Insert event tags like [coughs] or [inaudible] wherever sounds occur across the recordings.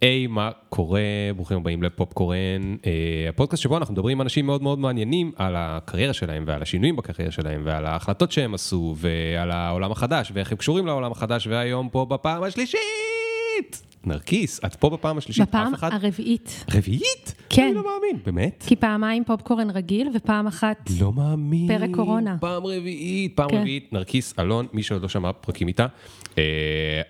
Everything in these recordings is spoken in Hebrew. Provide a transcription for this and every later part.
היי, מה קורה? ברוכים הבאים לפופקורן, אה, הפודקאסט שבו אנחנו מדברים עם אנשים מאוד מאוד מעניינים על הקריירה שלהם ועל השינויים בקריירה שלהם ועל ההחלטות שהם עשו ועל העולם החדש ואיך הם קשורים לעולם החדש והיום פה בפעם השלישית. נרקיס, את פה בפעם השלישית, בפעם אחד... הרביעית. רביעית? כן. אני לא מאמין, באמת? כי פעמיים פופקורן רגיל ופעם אחת... לא מאמין. פרק קורונה. פעם רביעית, פעם כן. רביעית, נרקיס, אלון, מי שעוד לא שמע פרקים איתה, אה,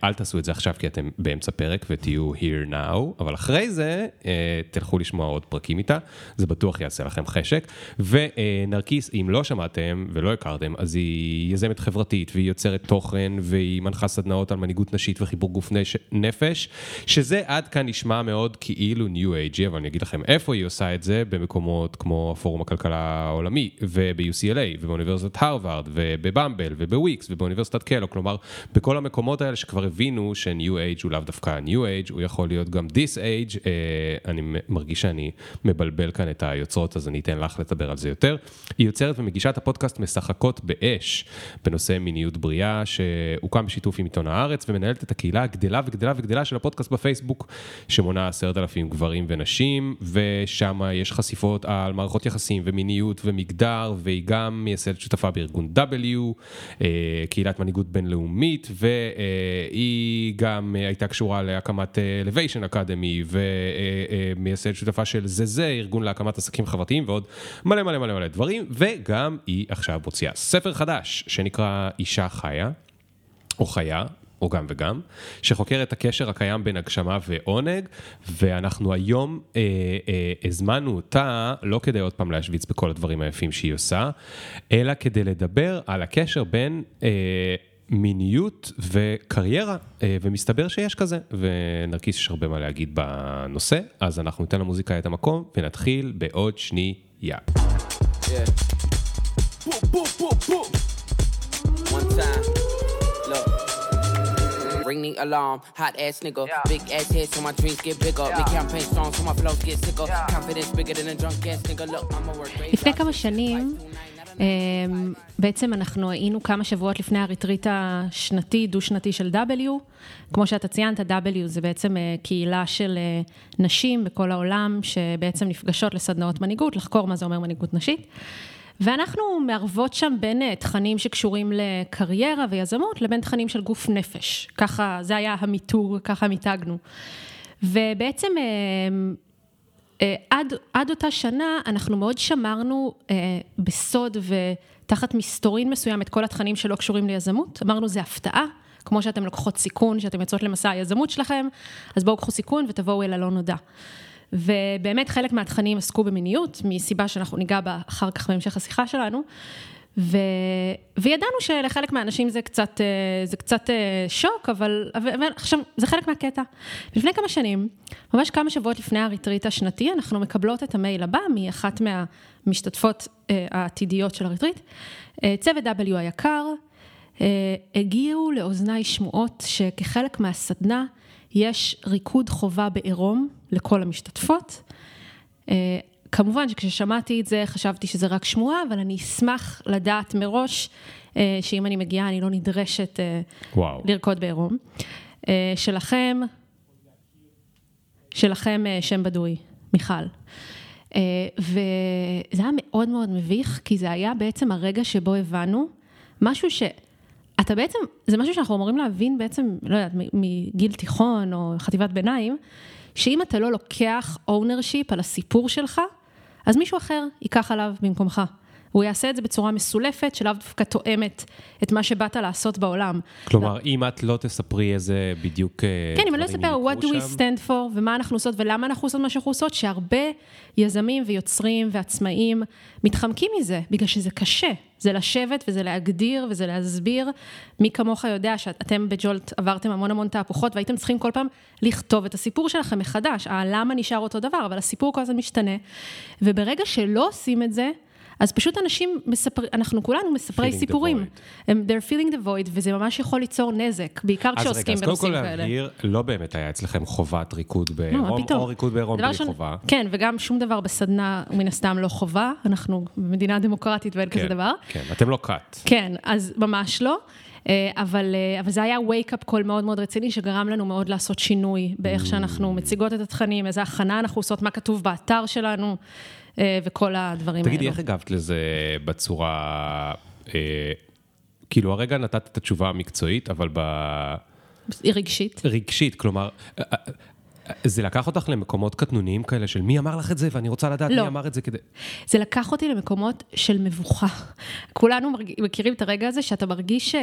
אל תעשו את זה עכשיו כי אתם באמצע פרק ותהיו here now, אבל אחרי זה אה, תלכו לשמוע עוד פרקים איתה, זה בטוח יעשה לכם חשק. ונרקיס, אם לא שמעתם ולא הכרתם, אז היא יזמת חברתית והיא יוצרת תוכן והיא מנחה סדנאות על מנהיגות נשית וחיבור גוף. נפש, שזה עד כאן נשמע מאוד כאילו ניו אייג'י, אבל אני אגיד לכם איפה היא עושה את זה, במקומות כמו פורום הכלכלה העולמי, וב-UCLA, ובאוניברסיטת הרווארד, ובבמבל, ובוויקס, ובאוניברסיטת קלו, כלומר, בכל המקומות האלה שכבר הבינו שניו אייג' הוא לאו דווקא ניו אייג', הוא יכול להיות גם דיס אייג', אני מרגיש שאני מבלבל כאן את היוצרות, אז אני אתן לך לדבר על זה יותר. היא יוצרת ומגישה את הפודקאסט משחקות באש, בנושא מיניות בריאה, שהוקם בשיתוף עם עיתון הארץ, ומנהלת את הקהילה הגדלה וגדלה וגדלה של הפודקאסט בפייסבוק, שמונה עשרת אלפים גברים ונשים, ושם יש חשיפות על מערכות יחסים ומיניות ומגדר, והיא גם מייסדת שותפה בארגון W, אה, קהילת מנהיגות בינלאומית, והיא גם הייתה קשורה להקמת אה, Elevation Academy, ומייסדת שותפה של זה זה, ארגון להקמת עסקים חברתיים, ועוד מלא מלא מלא מלא דברים, וגם היא עכשיו מוציאה ספר חדש, שנקרא אישה חיה. או חיה, או גם וגם, שחוקר את הקשר הקיים בין הגשמה ועונג, ואנחנו היום אה, אה, הזמנו אותה לא כדי עוד פעם להשוויץ בכל הדברים היפים שהיא עושה, אלא כדי לדבר על הקשר בין... אה, מיניות וקריירה, אה, ומסתבר שיש כזה, ונרקיס יש הרבה מה להגיד בנושא, אז אנחנו ניתן למוזיקה את המקום, ונתחיל בעוד שנייה. Yeah. Ring the alarm. Hot ass nigga. Big ass head so my dreams get bigger. Make campaign songs so my flows get sicker. Confidence bigger than a drunk ass nigga. Look, I'ma work great. לפני כמה שנים, אמ, בעצם אנחנו היינו כמה שבועות לפני הריטריט השנתי, דו-שנתי של W. כמו שאתה ציינת, W זה בעצם אה, קהילה של אה, נשים בכל העולם, שבעצם נפגשות לסדנאות מנהיגות, לחקור מה זה אומר מנהיגות נשית. ואנחנו מערבות שם בין אה, תכנים שקשורים לקריירה ויזמות, לבין תכנים של גוף נפש. ככה, זה היה המיתוג, ככה מיתגנו. ובעצם אה, אה, עד, עד אותה שנה אנחנו מאוד שמרנו בסוד ותחת מסתורין מסוים את כל התכנים שלא קשורים ליזמות. אמרנו, זה הפתעה, כמו שאתם לוקחות סיכון, שאתם יוצאות למסע היזמות שלכם, אז בואו קחו סיכון ותבואו אל הלא נודע. ובאמת חלק מהתכנים עסקו במיניות, מסיבה שאנחנו ניגע בה אחר כך בהמשך השיחה שלנו. ו... וידענו שלחלק מהאנשים זה קצת, אה, זה קצת אה, שוק, אבל, אבל עכשיו, זה חלק מהקטע. לפני כמה שנים, ממש כמה שבועות לפני הריטריט השנתי, אנחנו מקבלות את המייל הבא מאחת מהמשתתפות אה, העתידיות של הריטריט. צוות W היקר, הגיעו לאוזניי שמועות שכחלק מהסדנה יש ריקוד חובה בעירום לכל המשתתפות. אה, כמובן שכששמעתי את זה חשבתי שזה רק שמועה, אבל אני אשמח לדעת מראש אה, שאם אני מגיעה אני לא נדרשת אה, וואו. לרקוד בעירום. שלכם, שלכם שם בדוי, מיכל. וזה היה מאוד מאוד מביך, כי זה היה בעצם הרגע שבו הבנו משהו ש... אתה בעצם, זה משהו שאנחנו אמורים להבין בעצם, לא יודעת, מגיל תיכון או חטיבת ביניים, שאם אתה לא לוקח ownership על הסיפור שלך, אז מישהו אחר ייקח עליו במקומך. הוא יעשה את זה בצורה מסולפת, שלאו דווקא תואמת את מה שבאת לעשות בעולם. כלומר, אם את לא תספרי איזה בדיוק... אה, כן, אם אני לא אספר what do we stand for ומה אנחנו עושות ולמה אנחנו עושות מה שאנחנו עושות, שהרבה יזמים ויוצרים ועצמאים מתחמקים מזה, בגלל שזה קשה. זה לשבת וזה להגדיר וזה להסביר. מי כמוך יודע שאתם בג'ולט עברתם המון המון תהפוכות והייתם צריכים כל פעם לכתוב את הסיפור שלכם מחדש. הלמה נשאר אותו דבר, אבל הסיפור כל הזמן משתנה. וברגע שלא עושים את זה, אז פשוט אנשים מספרים, אנחנו כולנו מספרי סיפורים. they're feeling the void, וזה ממש יכול ליצור נזק, בעיקר אז רגע, כשעוסקים אז קודם בנושאים כל כאלה. להבהיר, לא באמת היה אצלכם חובת ריקוד לא, בעירום, פתאום? או ריקוד בעירום בלי ראשון- חובה. כן, וגם שום דבר בסדנה מן הסתם לא חובה, אנחנו במדינה דמוקרטית ואין כזה כן, דבר. כן, אתם לא כת. כן, אז ממש לא. אה, אבל, אה, אבל זה היה wake-up call מאוד מאוד רציני, שגרם לנו מאוד לעשות שינוי באיך שאנחנו מציגות את התכנים, איזה הכנה אנחנו עושות, מה כתוב באתר שלנו, וכל הדברים תגידי, האלו. איך הגבת לזה בצורה... אה, כאילו, הרגע נתת את התשובה המקצועית, אבל ב... היא רגשית. רגשית, כלומר, אה, אה, זה לקח אותך למקומות קטנוניים כאלה של מי אמר לך את זה, ואני רוצה לדעת לא. מי אמר את זה כדי... זה לקח אותי למקומות של מבוכה. כולנו מרג... מכירים את הרגע הזה שאתה מרגיש ש...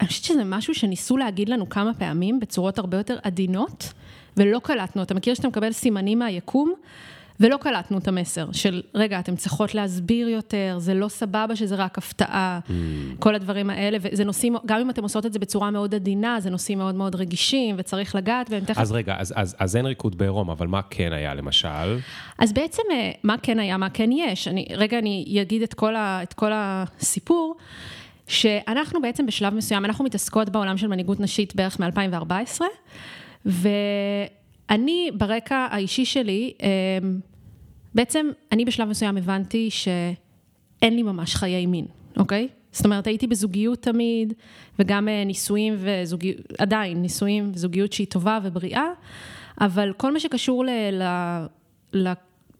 אני חושבת שזה משהו שניסו להגיד לנו כמה פעמים בצורות הרבה יותר עדינות, ולא קלטנו. אתה מכיר שאתה מקבל סימנים מהיקום, ולא קלטנו את המסר של, רגע, אתם צריכות להסביר יותר, זה לא סבבה שזה רק הפתעה, כל הדברים האלה, וזה נושאים, גם אם אתם עושות את זה בצורה מאוד עדינה, זה נושאים מאוד מאוד רגישים, וצריך לגעת בהם תכף. אז רגע, אז, אז, אז אין ריקוד בעירום, אבל מה כן היה למשל? אז בעצם, אה, מה כן היה, מה כן יש? אני, רגע, אני אגיד את כל, ה, את כל הסיפור, שאנחנו בעצם בשלב מסוים, אנחנו מתעסקות בעולם של מנהיגות נשית בערך מ-2014, ואני, ברקע האישי שלי, אה, בעצם, אני בשלב מסוים הבנתי שאין לי ממש חיי מין, אוקיי? זאת אומרת, הייתי בזוגיות תמיד, וגם אה, נישואים וזוגיות, עדיין, נישואים וזוגיות שהיא טובה ובריאה, אבל כל מה שקשור ל... ל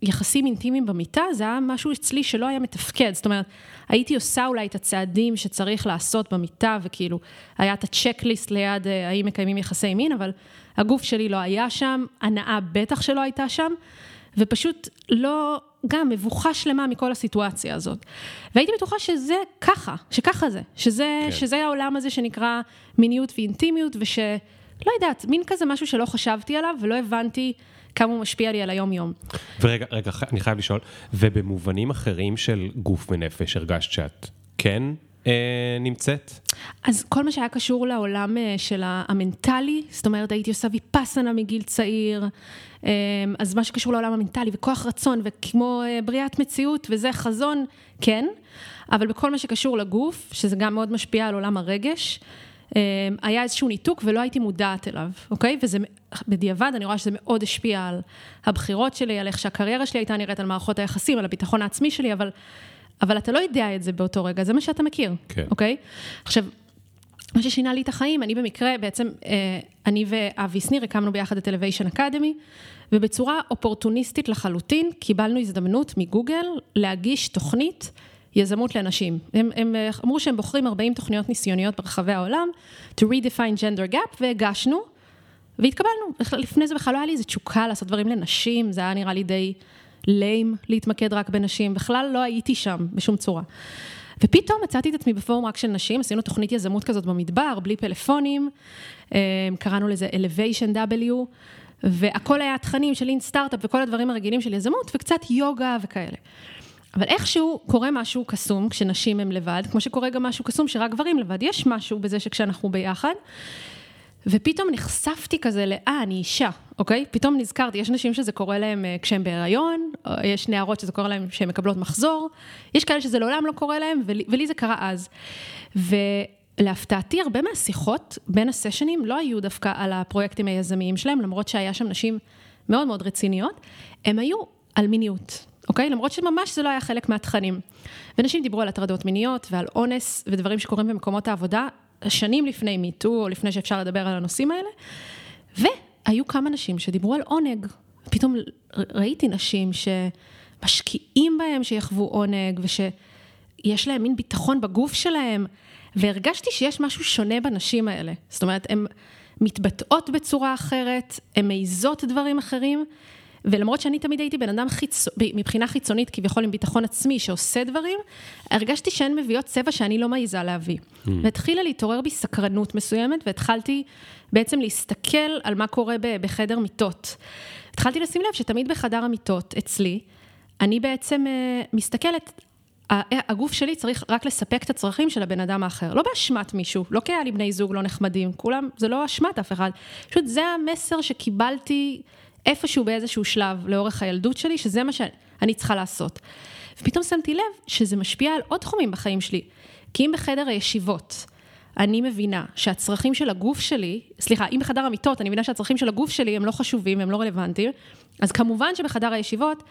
ליחסים אינטימיים במיטה, זה היה משהו אצלי שלא היה מתפקד. זאת אומרת, הייתי עושה אולי את הצעדים שצריך לעשות במיטה, וכאילו, היה את הצ'קליסט ליד אה, האם מקיימים יחסי מין, אבל הגוף שלי לא היה שם, הנאה בטח שלא הייתה שם, ופשוט לא, גם מבוכה שלמה מכל הסיטואציה הזאת. והייתי בטוחה שזה ככה, שככה זה, שזה, כן. שזה העולם הזה שנקרא מיניות ואינטימיות, וש... לא יודעת, מין כזה משהו שלא חשבתי עליו ולא הבנתי כמה הוא משפיע לי על היום-יום. ורגע, רגע, אני חייב לשאול, ובמובנים אחרים של גוף ונפש הרגשת שאת כן נמצאת? אז כל מה שהיה קשור לעולם אה, של המנטלי, זאת אומרת, הייתי עושה ויפאסנה מגיל צעיר, אה, אז מה שקשור לעולם המנטלי וכוח רצון וכמו אה, בריאת מציאות וזה חזון, כן, אבל בכל מה שקשור לגוף, שזה גם מאוד משפיע על עולם הרגש, אה, היה איזשהו ניתוק ולא הייתי מודעת אליו, אוקיי? וזה בדיעבד, אני רואה שזה מאוד השפיע על הבחירות שלי, על איך שהקריירה שלי הייתה נראית, על מערכות היחסים, על הביטחון העצמי שלי, אבל, אבל אתה לא יודע את זה באותו רגע, זה מה שאתה מכיר, כן. אוקיי? עכשיו, מה ששינה לי את החיים, אני במקרה, בעצם, אה, אני ואבי שניר הקמנו ביחד את Elevation Academy, ובצורה אופורטוניסטית לחלוטין, קיבלנו הזדמנות מגוגל להגיש תוכנית יזמות לנשים. הם, הם אה, אמרו שהם בוחרים 40 תוכניות ניסיוניות ברחבי העולם, to redefine gender gap, והגשנו, והתקבלנו. לפני זה בכלל לא היה לי איזה תשוקה לעשות דברים לנשים, זה היה נראה לי די ליים להתמקד רק בנשים, בכלל לא הייתי שם בשום צורה. ופתאום מצאתי את עצמי בפורום רק של נשים, עשינו תוכנית יזמות כזאת במדבר, בלי פלאפונים, אה, קראנו לזה Elevation W, והכל היה תכנים של אין סטארט-אפ וכל הדברים הרגילים של יזמות, וקצת יוגה וכאלה. אבל איכשהו קורה משהו קסום כשנשים הם לבד, כמו שקורה גם משהו קסום שרק גברים לבד. יש משהו בזה שכשאנחנו ביחד, ופתאום נחשפתי כזה ל, אה, אני אישה, אוקיי? פתאום נזכרתי, יש נשים שזה קורה להם אה, כשהן בהיריון, יש נערות שזה קורה להם כשהן מקבלות מחזור, יש כאלה שזה לעולם לא קורה להם, ולי, ולי זה קרה אז. ולהפתעתי, הרבה מהשיחות בין הסשנים לא היו דווקא על הפרויקטים היזמיים שלהם, למרות שהיה שם נשים מאוד מאוד רציניות, הם היו על מיניות. אוקיי? למרות שממש זה לא היה חלק מהתכנים. ונשים דיברו על הטרדות מיניות ועל אונס ודברים שקורים במקומות העבודה שנים לפני מיטו, או לפני שאפשר לדבר על הנושאים האלה. והיו כמה נשים שדיברו על עונג. פתאום ראיתי נשים שמשקיעים בהם שיחוו עונג, ושיש להם מין ביטחון בגוף שלהם, והרגשתי שיש משהו שונה בנשים האלה. זאת אומרת, הן מתבטאות בצורה אחרת, הן מעיזות דברים אחרים. ולמרות שאני תמיד הייתי בן אדם חיצ... מבחינה חיצונית, כביכול עם ביטחון עצמי, שעושה דברים, הרגשתי שהן מביאות צבע שאני לא מעיזה להביא. Mm. והתחילה להתעורר בי סקרנות מסוימת, והתחלתי בעצם להסתכל על מה קורה בחדר מיטות. התחלתי לשים לב שתמיד בחדר המיטות, אצלי, אני בעצם uh, מסתכלת, הגוף שלי צריך רק לספק את הצרכים של הבן אדם האחר, לא באשמת מישהו, לא כי היה לי בני זוג לא נחמדים, כולם, זה לא אשמת אף אחד. פשוט זה המסר שקיבלתי איפשהו באיזשהו שלב לאורך הילדות שלי, שזה מה שאני צריכה לעשות. ופתאום שמתי לב שזה משפיע על עוד תחומים בחיים שלי. כי אם בחדר הישיבות אני מבינה שהצרכים של הגוף שלי, סליחה, אם בחדר המיטות אני מבינה שהצרכים של הגוף שלי הם לא חשובים, הם לא רלוונטיים, אז כמובן שבחדר הישיבות,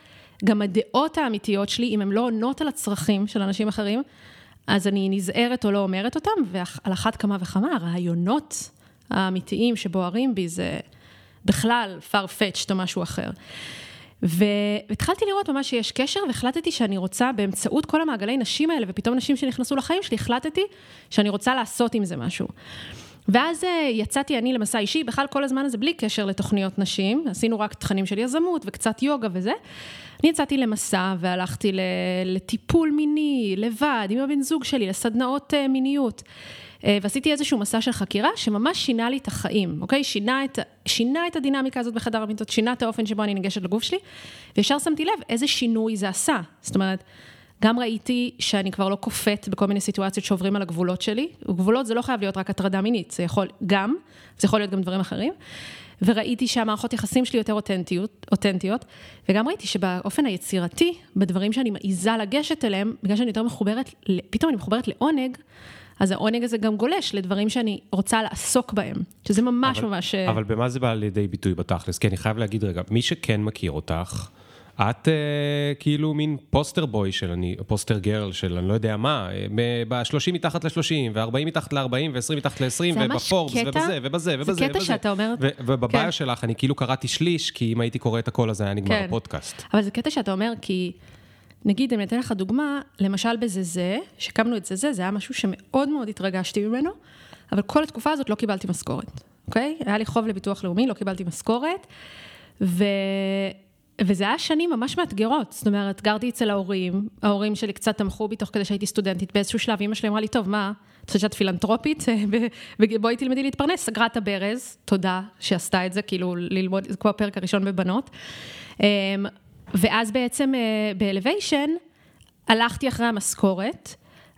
גם הדעות האמיתיות שלי, אם הן לא עונות על הצרכים של אנשים אחרים, אז אני נזהרת או לא אומרת אותם, ועל אחת כמה וכמה, הרעיונות האמיתיים שבוערים בי זה בכלל farfetched או משהו אחר. והתחלתי לראות ממש שיש קשר, והחלטתי שאני רוצה, באמצעות כל המעגלי נשים האלה, ופתאום נשים שנכנסו לחיים שלי, החלטתי שאני רוצה לעשות עם זה משהו. ואז אה, יצאתי אני למסע אישי, בכלל כל הזמן הזה בלי קשר לתוכניות נשים, עשינו רק תכנים של יזמות וקצת יוגה וזה. אני יצאתי למסע והלכתי לטיפול מיני, לבד, עם הבן זוג שלי, לסדנאות אה, מיניות. אה, ועשיתי איזשהו מסע של חקירה שממש שינה לי את החיים, אוקיי? שינה את, שינה את הדינמיקה הזאת בחדר המיטות, שינה את האופן שבו אני ניגשת לגוף שלי, וישר שמתי לב איזה שינוי זה עשה. זאת אומרת, גם ראיתי שאני כבר לא קופאת בכל מיני סיטואציות שעוברים על הגבולות שלי. גבולות זה לא חייב להיות רק הטרדה מינית, זה יכול גם, זה יכול להיות גם דברים אחרים. וראיתי שהמערכות יחסים שלי יותר אותנטיות, אותנטיות, וגם ראיתי שבאופן היצירתי, בדברים שאני מעיזה לגשת אליהם, בגלל שאני יותר מחוברת, פתאום אני מחוברת לעונג, אז העונג הזה גם גולש לדברים שאני רוצה לעסוק בהם, שזה ממש אבל, ממש... אבל במה זה בא לידי ביטוי בתכלס? כי אני חייב להגיד רגע, מי שכן מכיר אותך, את uh, כאילו מין פוסטר בוי של אני, פוסטר גרל של אני לא יודע מה, אה, ב-30 מתחת ל-30, ו-40 מתחת ל-40, ו-20 מתחת ל-20, ובפורבס, ובזה, ובזה, ובזה, זה קטע שאתה אומר... ובביו כן. שלך אני כאילו קראתי שליש, כי אם הייתי קורא את הכל הזה היה נגמר כן. הפודקאסט. אבל זה קטע שאתה אומר, כי... נגיד, אני אתן לך דוגמה, למשל בזה, שקמנו את זה, זה היה משהו שמאוד מאוד התרגשתי ממנו, אבל כל התקופה הזאת לא קיבלתי משכורת, אוקיי? היה לי חוב לביטוח לאומי, לא קיבלתי משכורת, ו... וזה היה שנים ממש מאתגרות, זאת אומרת, גרתי אצל ההורים, ההורים שלי קצת תמכו בי תוך כדי שהייתי סטודנטית, באיזשהו שלב אמא שלי אמרה לי, טוב, מה, את חושבת שאת פילנטרופית? [laughs] בואי תלמדי להתפרנס, סגרה את הברז, תודה שעשתה את זה, כאילו ללמוד, זה כמו הפרק הראשון בבנות. ואז בעצם אה, באלוויישן, הלכתי אחרי המשכורת,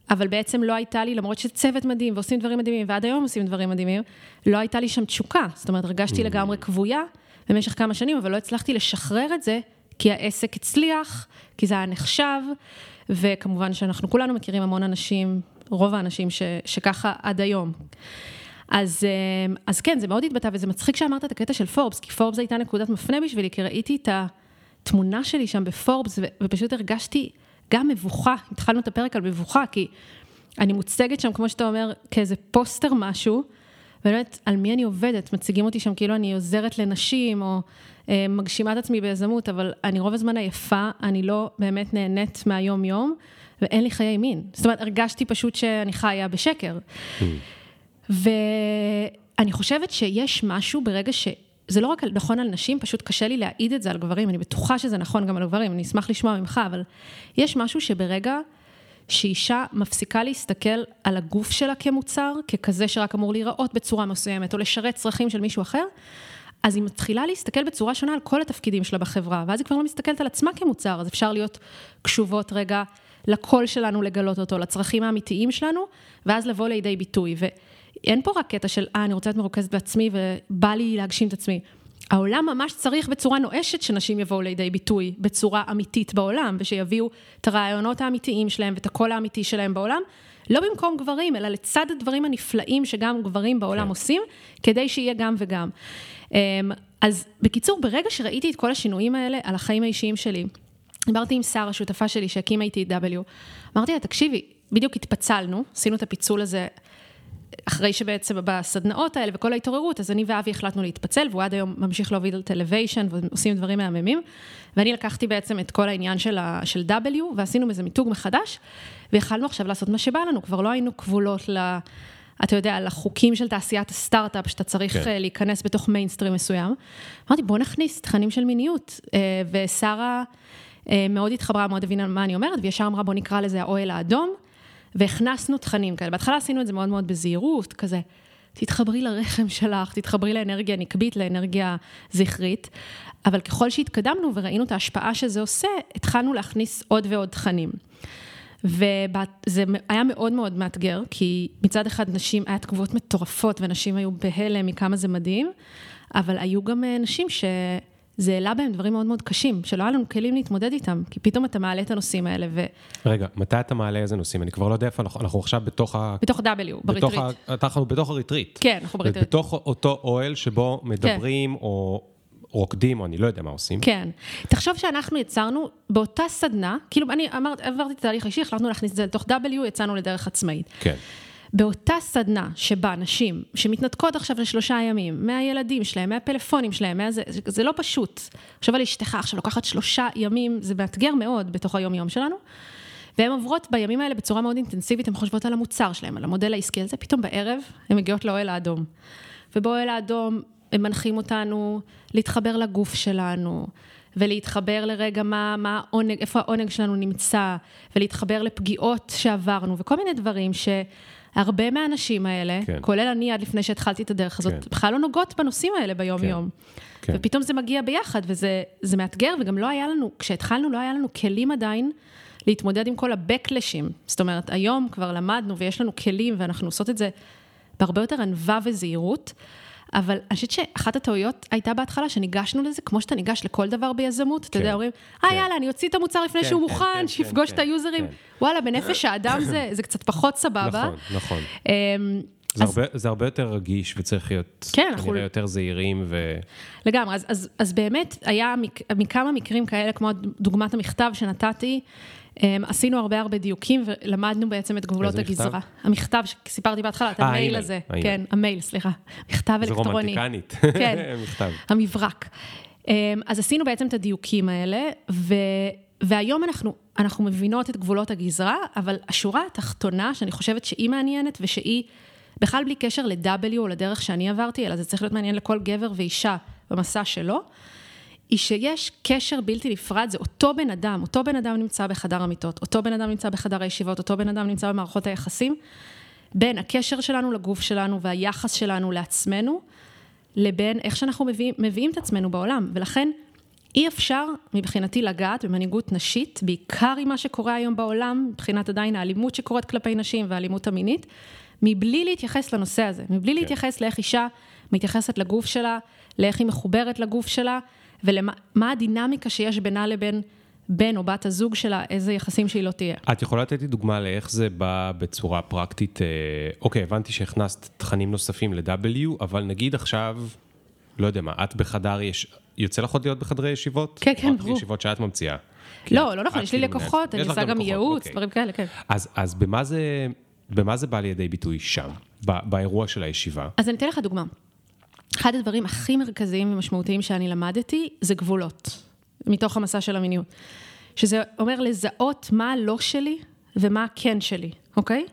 אבל בעצם לא הייתה לי, למרות שצוות מדהים ועושים דברים מדהימים, ועד היום עושים דברים מדהימים, לא הייתה לי שם תשוקה. זאת אומרת, הרגשתי mm. לגמרי כבויה במשך כמה שנים, אבל לא הצלחתי לשחרר את זה, כי העסק הצליח, כי זה היה נחשב, וכמובן שאנחנו כולנו מכירים המון אנשים, רוב האנשים ש, שככה עד היום. אז, אה, אז כן, זה מאוד התבטא, וזה מצחיק שאמרת את הקטע של פורבס, כי פורבס הייתה נקודת מפנה בשבילי, כי ראיתי את ה... התמונה שלי שם בפורבס, ופשוט הרגשתי גם מבוכה, התחלנו את הפרק על מבוכה, כי אני מוצגת שם, כמו שאתה אומר, כאיזה פוסטר משהו, ובאמת, על מי אני עובדת? מציגים אותי שם כאילו אני עוזרת לנשים, או אה, מגשימה את עצמי ביזמות, אבל אני רוב הזמן עייפה, אני לא באמת נהנית מהיום-יום, ואין לי חיי מין. זאת אומרת, הרגשתי פשוט שאני חיה בשקר. Mm. ואני חושבת שיש משהו ברגע ש... זה לא רק נכון על נשים, פשוט קשה לי להעיד את זה על גברים, אני בטוחה שזה נכון גם על גברים, אני אשמח לשמוע ממך, אבל יש משהו שברגע שאישה מפסיקה להסתכל על הגוף שלה כמוצר, ככזה שרק אמור להיראות בצורה מסוימת, או לשרת צרכים של מישהו אחר, אז היא מתחילה להסתכל בצורה שונה על כל התפקידים שלה בחברה, ואז היא כבר לא מסתכלת על עצמה כמוצר, אז אפשר להיות קשובות רגע לקול שלנו לגלות אותו, לצרכים האמיתיים שלנו, ואז לבוא לידי ביטוי. ו- אין פה רק קטע של, אה, אני רוצה להיות מרוכזת בעצמי ובא לי להגשים את עצמי. העולם ממש צריך בצורה נואשת שנשים יבואו לידי ביטוי בצורה אמיתית בעולם, ושיביאו את הרעיונות האמיתיים שלהם ואת הקול האמיתי שלהם בעולם, לא במקום גברים, אלא לצד הדברים הנפלאים שגם גברים בעולם כן. עושים, כדי שיהיה גם וגם. אמ, אז בקיצור, ברגע שראיתי את כל השינויים האלה על החיים האישיים שלי, דיברתי עם שרה, השותפה שלי שהקימה איתי את W, אמרתי לה, תקשיבי, בדיוק התפצלנו, עשינו את הפיצול הזה אחרי שבעצם בסדנאות האלה וכל ההתעוררות, אז אני ואבי החלטנו להתפצל, והוא עד היום ממשיך להוביל את אלוויישן ועושים דברים מהממים. ואני לקחתי בעצם את כל העניין של, ה, של W, ועשינו מזה מיתוג מחדש, ויכלנו עכשיו לעשות מה שבא לנו, כבר לא היינו כבולות ל... אתה יודע, לחוקים של תעשיית הסטארט-אפ, שאתה צריך כן. אה, להיכנס בתוך מיינסטרים מסוים. אמרתי, בוא נכניס תכנים של מיניות. אה, ושרה אה, מאוד התחברה, מאוד הבינה מה אני אומרת, וישר אמרה, בוא נקרא לזה האוהל האדום. והכנסנו תכנים כאלה. בהתחלה עשינו את זה מאוד מאוד בזהירות, כזה, תתחברי לרחם שלך, תתחברי לאנרגיה נקבית, לאנרגיה זכרית, אבל ככל שהתקדמנו וראינו את ההשפעה שזה עושה, התחלנו להכניס עוד ועוד תכנים. וזה היה מאוד מאוד מאתגר, כי מצד אחד נשים, היה תגובות מטורפות, ונשים היו בהלם מכמה זה מדהים, אבל היו גם אה, נשים ש... זה העלה בהם דברים מאוד מאוד קשים, שלא היה לנו כלים להתמודד איתם, כי פתאום אתה מעלה את הנושאים האלה ו... רגע, מתי אתה מעלה איזה נושאים? אני כבר לא יודע איפה אנחנו, אנחנו עכשיו בתוך ה... בתוך W, בריטריט. אנחנו בתוך הריטריט. כן, אנחנו בריטריט. בתוך אותו אוהל שבו מדברים, כן. או רוקדים, או אני לא יודע מה עושים. כן. תחשוב שאנחנו יצרנו באותה סדנה, כאילו אני אמרת, עברתי את התהליך האישי, החלטנו להכניס את זה לתוך W, יצאנו לדרך עצמאית. כן. באותה סדנה שבה נשים שמתנתקות עכשיו לשלושה ימים, מהילדים שלהם, מהפלאפונים שלהם, מהזה, זה, זה לא פשוט. עכשיו על אשתך עכשיו לוקחת שלושה ימים, זה מאתגר מאוד בתוך היום-יום שלנו. והן עוברות בימים האלה בצורה מאוד אינטנסיבית, הן חושבות על המוצר שלהם, על המודל העסקי, על זה, פתאום בערב הן מגיעות לאוהל האדום. ובאוהל האדום הם מנחים אותנו להתחבר לגוף שלנו, ולהתחבר לרגע מה, מה העונג, איפה העונג שלנו נמצא, ולהתחבר לפגיעות שעברנו, וכל מיני דברים שהרבה מהאנשים האלה, כן. כולל אני עד לפני שהתחלתי את הדרך הזאת, כן. בכלל לא נוגעות בנושאים האלה ביום-יום. כן. ופתאום זה מגיע ביחד, וזה זה מאתגר, וגם לא היה לנו, כשהתחלנו, לא היה לנו כלים עדיין להתמודד עם כל ה-Backlashים. זאת אומרת, היום כבר למדנו ויש לנו כלים, ואנחנו עושות את זה בהרבה יותר ענווה וזהירות. אבל אני חושבת שאחת הטעויות הייתה בהתחלה, שניגשנו לזה, כמו שאתה ניגש לכל דבר ביזמות, אתה כן, יודע, אומרים, אה, כן. יאללה, אני אוציא את המוצר לפני כן, שהוא כן, מוכן, כן, שיפגוש כן, את היוזרים. כן. וואלה, בנפש האדם זה זה קצת פחות סבבה. נכון, נכון. אמ, זה אז- הרבה, זה הרבה יותר רגיש וצריך להיות כן, אנחנו- כנראה יותר זהירים ו... לגמרי, אז, אז, אז באמת היה מכמה מקרים כאלה, כמו דוגמת המכתב שנתתי, עשינו הרבה הרבה דיוקים ולמדנו בעצם את גבולות? הגזרה. המכתב שסיפרתי בהתחלה, את אה, המייל הזה. כן, המייל, סליחה. מכתב זה אלקטרוני. רומנטיקנית. [laughs] כן. [laughs] המברק. Um, אז עשינו בעצם את הדיוקים האלה, ו... והיום אנחנו, אנחנו מבינות את גבולות הגזרה, אבל השורה התחתונה, שאני חושבת שהיא מעניינת ושהיא, בכלל בלי קשר ל-W או לדרך שאני עברתי, אלא זה צריך להיות מעניין לכל גבר ואישה במסע שלו, היא שיש קשר בלתי נפרד, זה אותו בן אדם, אותו בן אדם נמצא בחדר המיטות, אותו בן אדם נמצא בחדר הישיבות, אותו בן אדם נמצא במערכות היחסים, בין הקשר שלנו לגוף שלנו והיחס שלנו לעצמנו, לבין איך שאנחנו מביאים, מביאים את עצמנו בעולם. ולכן אי אפשר מבחינתי לגעת במנהיגות נשית, בעיקר עם מה שקורה היום בעולם, מבחינת עדיין האלימות שקורית כלפי נשים והאלימות המינית, מבלי להתייחס לנושא הזה, מבלי כן. להתייחס לאיך אישה מתייחסת לגוף שלה, לאיך היא מחוברת לגוף שלה, ולמה הדינמיקה שיש בינה לבין בן או בת הזוג שלה, איזה יחסים שהיא לא תהיה. את יכולה לתת לי דוגמה לאיך זה בא בצורה פרקטית? אה, אוקיי, הבנתי שהכנסת תכנים נוספים ל-W, אבל נגיד עכשיו, לא יודע מה, את בחדר, יש... יוצא לך עוד להיות בחדרי ישיבות? כן, כן, ברור. ישיבות שאת ממציאה? לא, את- לא נכון, יש לי כאילו לקוחות. אני עושה גם ייעוץ, אוקיי. דברים כאלה, כן. אז, במה זה, בא לידי ביטוי שם, באירוע של הישיבה? אז אני אתן לך דוגמה. אחד הדברים הכי מרכזיים ומשמעותיים שאני למדתי, זה גבולות, מתוך המסע של המיניות. שזה אומר לזהות מה הלא שלי ומה הכן שלי, אוקיי?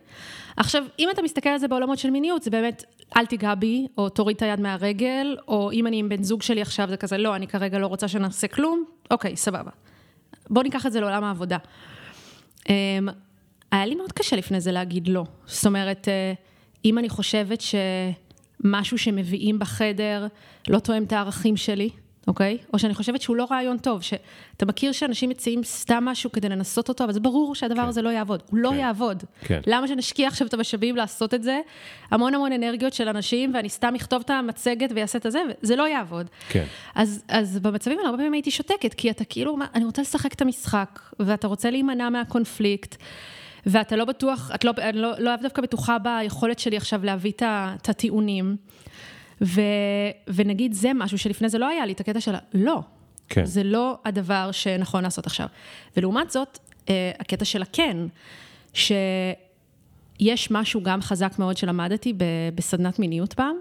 עכשיו, אם אתה מסתכל על זה בעולמות של מיניות, זה באמת, אל תיגע בי, או תוריד את היד מהרגל, או אם אני עם בן זוג שלי עכשיו, זה כזה, לא, אני כרגע לא רוצה שנעשה כלום, אוקיי, סבבה. בואו ניקח את זה לעולם העבודה. אמ, היה לי מאוד קשה לפני זה להגיד לא. זאת אומרת, אה, אם אני חושבת שמשהו שמביאים בחדר לא תואם את הערכים שלי, אוקיי? או שאני חושבת שהוא לא רעיון טוב, שאתה מכיר שאנשים מציעים סתם משהו כדי לנסות אותו, אבל זה ברור שהדבר כן. הזה לא יעבוד. הוא לא כן. יעבוד. כן. למה שנשקיע עכשיו את המשאבים לעשות את זה? המון המון אנרגיות של אנשים, ואני סתם אכתוב את המצגת ויעשה את הזה, וזה לא יעבוד. כן. אז, אז במצבים האלה הרבה פעמים הייתי שותקת, כי אתה כאילו, אני רוצה לשחק את המשחק, ואתה רוצה להימנע מהקונפליקט, ואתה לא בטוח, את לא, אני לא, לא דווקא בטוחה ביכולת שלי עכשיו להביא את הטיעונים. ו, ונגיד זה משהו שלפני זה לא היה לי, את הקטע של לא. כן. זה לא הדבר שנכון לעשות עכשיו. ולעומת זאת, אה, הקטע של הכן, שיש משהו גם חזק מאוד שלמדתי בסדנת מיניות פעם,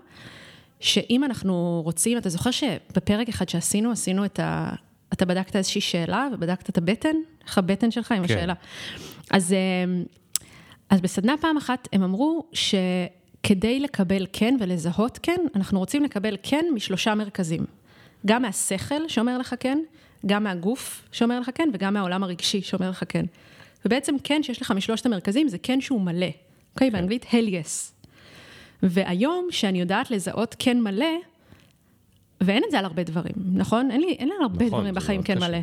שאם אנחנו רוצים, אתה זוכר שבפרק אחד שעשינו, עשינו את ה... אתה בדקת איזושהי שאלה ובדקת את הבטן, איך הבטן שלך עם כן. השאלה. אז, אה, אז בסדנה פעם אחת הם אמרו שכדי לקבל כן ולזהות כן, אנחנו רוצים לקבל כן משלושה מרכזים. גם מהשכל שאומר לך כן, גם מהגוף שאומר לך כן, וגם מהעולם הרגשי שאומר לך כן. ובעצם כן שיש לך משלושת המרכזים, זה כן שהוא מלא. אוקיי? באנגלית hell yes. והיום, שאני יודעת לזהות כן מלא, ואין את זה על הרבה דברים, נכון? אין לי, אין לי על הרבה נכון, דברים בחיים כן קשה. מלא.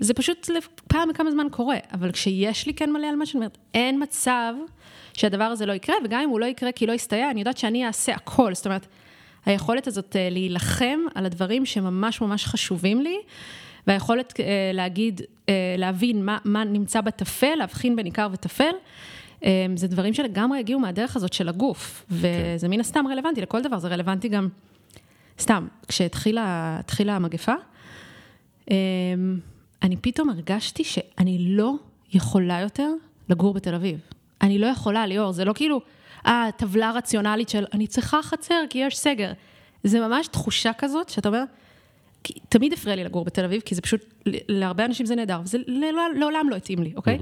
זה פשוט פעם בכמה זמן קורה, אבל כשיש לי כן מלא על מה שאני אומרת, אין מצב שהדבר הזה לא יקרה, וגם אם הוא לא יקרה כי לא יסתייע, אני יודעת שאני אעשה הכל. זאת אומרת, היכולת הזאת אה, להילחם על הדברים שממש ממש חשובים לי, והיכולת אה, להגיד, אה, להבין מה, מה נמצא בטפל, להבחין בין עיקר וטפל, אה, זה דברים שלגמרי הגיעו מהדרך הזאת של הגוף, וזה מן הסתם רלוונטי לכל דבר, זה רלוונטי גם סתם, כשהתחילה התחילה המגפה, אמ, אני פתאום הרגשתי שאני לא יכולה יותר לגור בתל אביב. אני לא יכולה, ליאור, זה לא כאילו, אה, טבלה רציונלית של אני צריכה חצר כי יש סגר. זה ממש תחושה כזאת שאתה אומר, תמיד הפריע לי לגור בתל אביב, כי זה פשוט, להרבה אנשים זה נהדר, וזה לעולם לא התאים לי, אוקיי?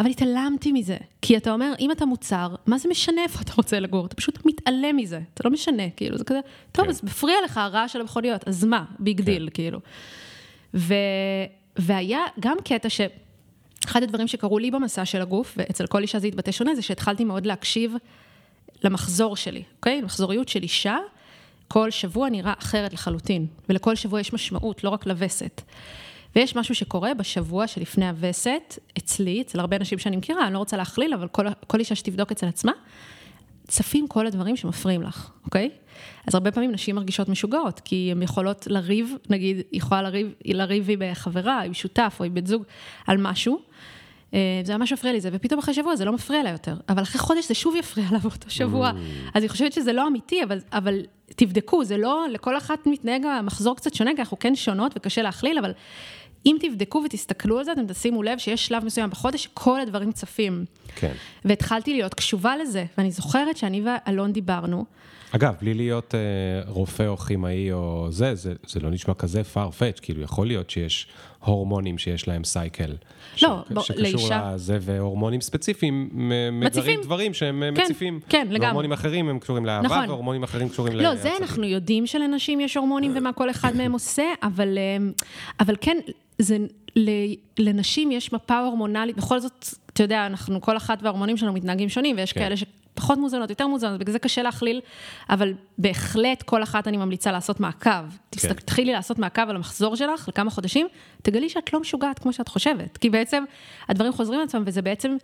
אבל התעלמתי מזה, כי אתה אומר, אם אתה מוצר, מה זה משנה איפה אתה רוצה לגור? אתה פשוט מתעלם מזה, אתה לא משנה, כאילו, זה כזה, טוב, כן. אז מפריע לך הרעש של המכוניות, אז מה, big deal, כן. כאילו. ו, והיה גם קטע ש... אחד הדברים שקרו לי במסע של הגוף, ואצל כל אישה זה התבטא שונה, זה שהתחלתי מאוד להקשיב למחזור שלי, אוקיי? מחזוריות של אישה, כל שבוע נראה אחרת לחלוטין, ולכל שבוע יש משמעות, לא רק לווסת. ויש משהו שקורה בשבוע שלפני הווסת, אצלי, אצל הרבה אנשים שאני מכירה, אני לא רוצה להכליל, אבל כל, כל אישה שתבדוק אצל עצמה, צפים כל הדברים שמפריעים לך, אוקיי? אז הרבה פעמים נשים מרגישות משוגעות, כי הן יכולות לריב, נגיד, היא יכולה לריב, לריב עם חברה, עם שותף או עם בן זוג על משהו, אה, זה ממש מפריע לי זה, ופתאום אחרי שבוע זה לא מפריע לה יותר. אבל אחרי חודש זה שוב יפריע לה באותו שבוע. Mm. אז אני חושבת שזה לא אמיתי, אבל, אבל תבדקו, זה לא, לכל אחת מתנהג המחזור קצת שונה, כי אנחנו כן שונות וקשה להכליל, אבל אם תבדקו ותסתכלו על זה, אתם תשימו לב שיש שלב מסוים בחודש שכל הדברים צפים. כן. והתחלתי להיות קשובה לזה, ואני זוכרת שאני ואלון דיברנו. אגב, בלי להיות אה, רופא או כימאי או זה, זה, זה לא נשמע כזה farfetch, כאילו יכול להיות שיש הורמונים שיש להם סייקל. לא, ש... בוא, שקשור לאישה... שקשור לזה, והורמונים ספציפיים מגרים דברים שהם כן, מציפים. כן, לגמרי. והורמונים אחרים הם קשורים לאהבה, נכון. והורמונים אחרים קשורים לא, זה אנחנו יודעים שלנשים יש הורמונים ומה כל אחד מהם [coughs] עושה, אבל, אה, אבל כן, זה, לנשים יש מפה הורמונלית, בכל זאת, אתה יודע, אנחנו, כל אחת וההורמונים שלנו מתנהגים שונים, ויש כן. כאלה שפחות מוזנות, יותר מוזנות, בגלל זה קשה להכליל, אבל בהחלט כל אחת אני ממליצה לעשות מעקב. כן. תתחילי לעשות מעקב על המחזור שלך לכמה חודשים, תגלי שאת לא משוגעת כמו שאת חושבת, כי בעצם הדברים חוזרים על עצמם, וזה בעצם...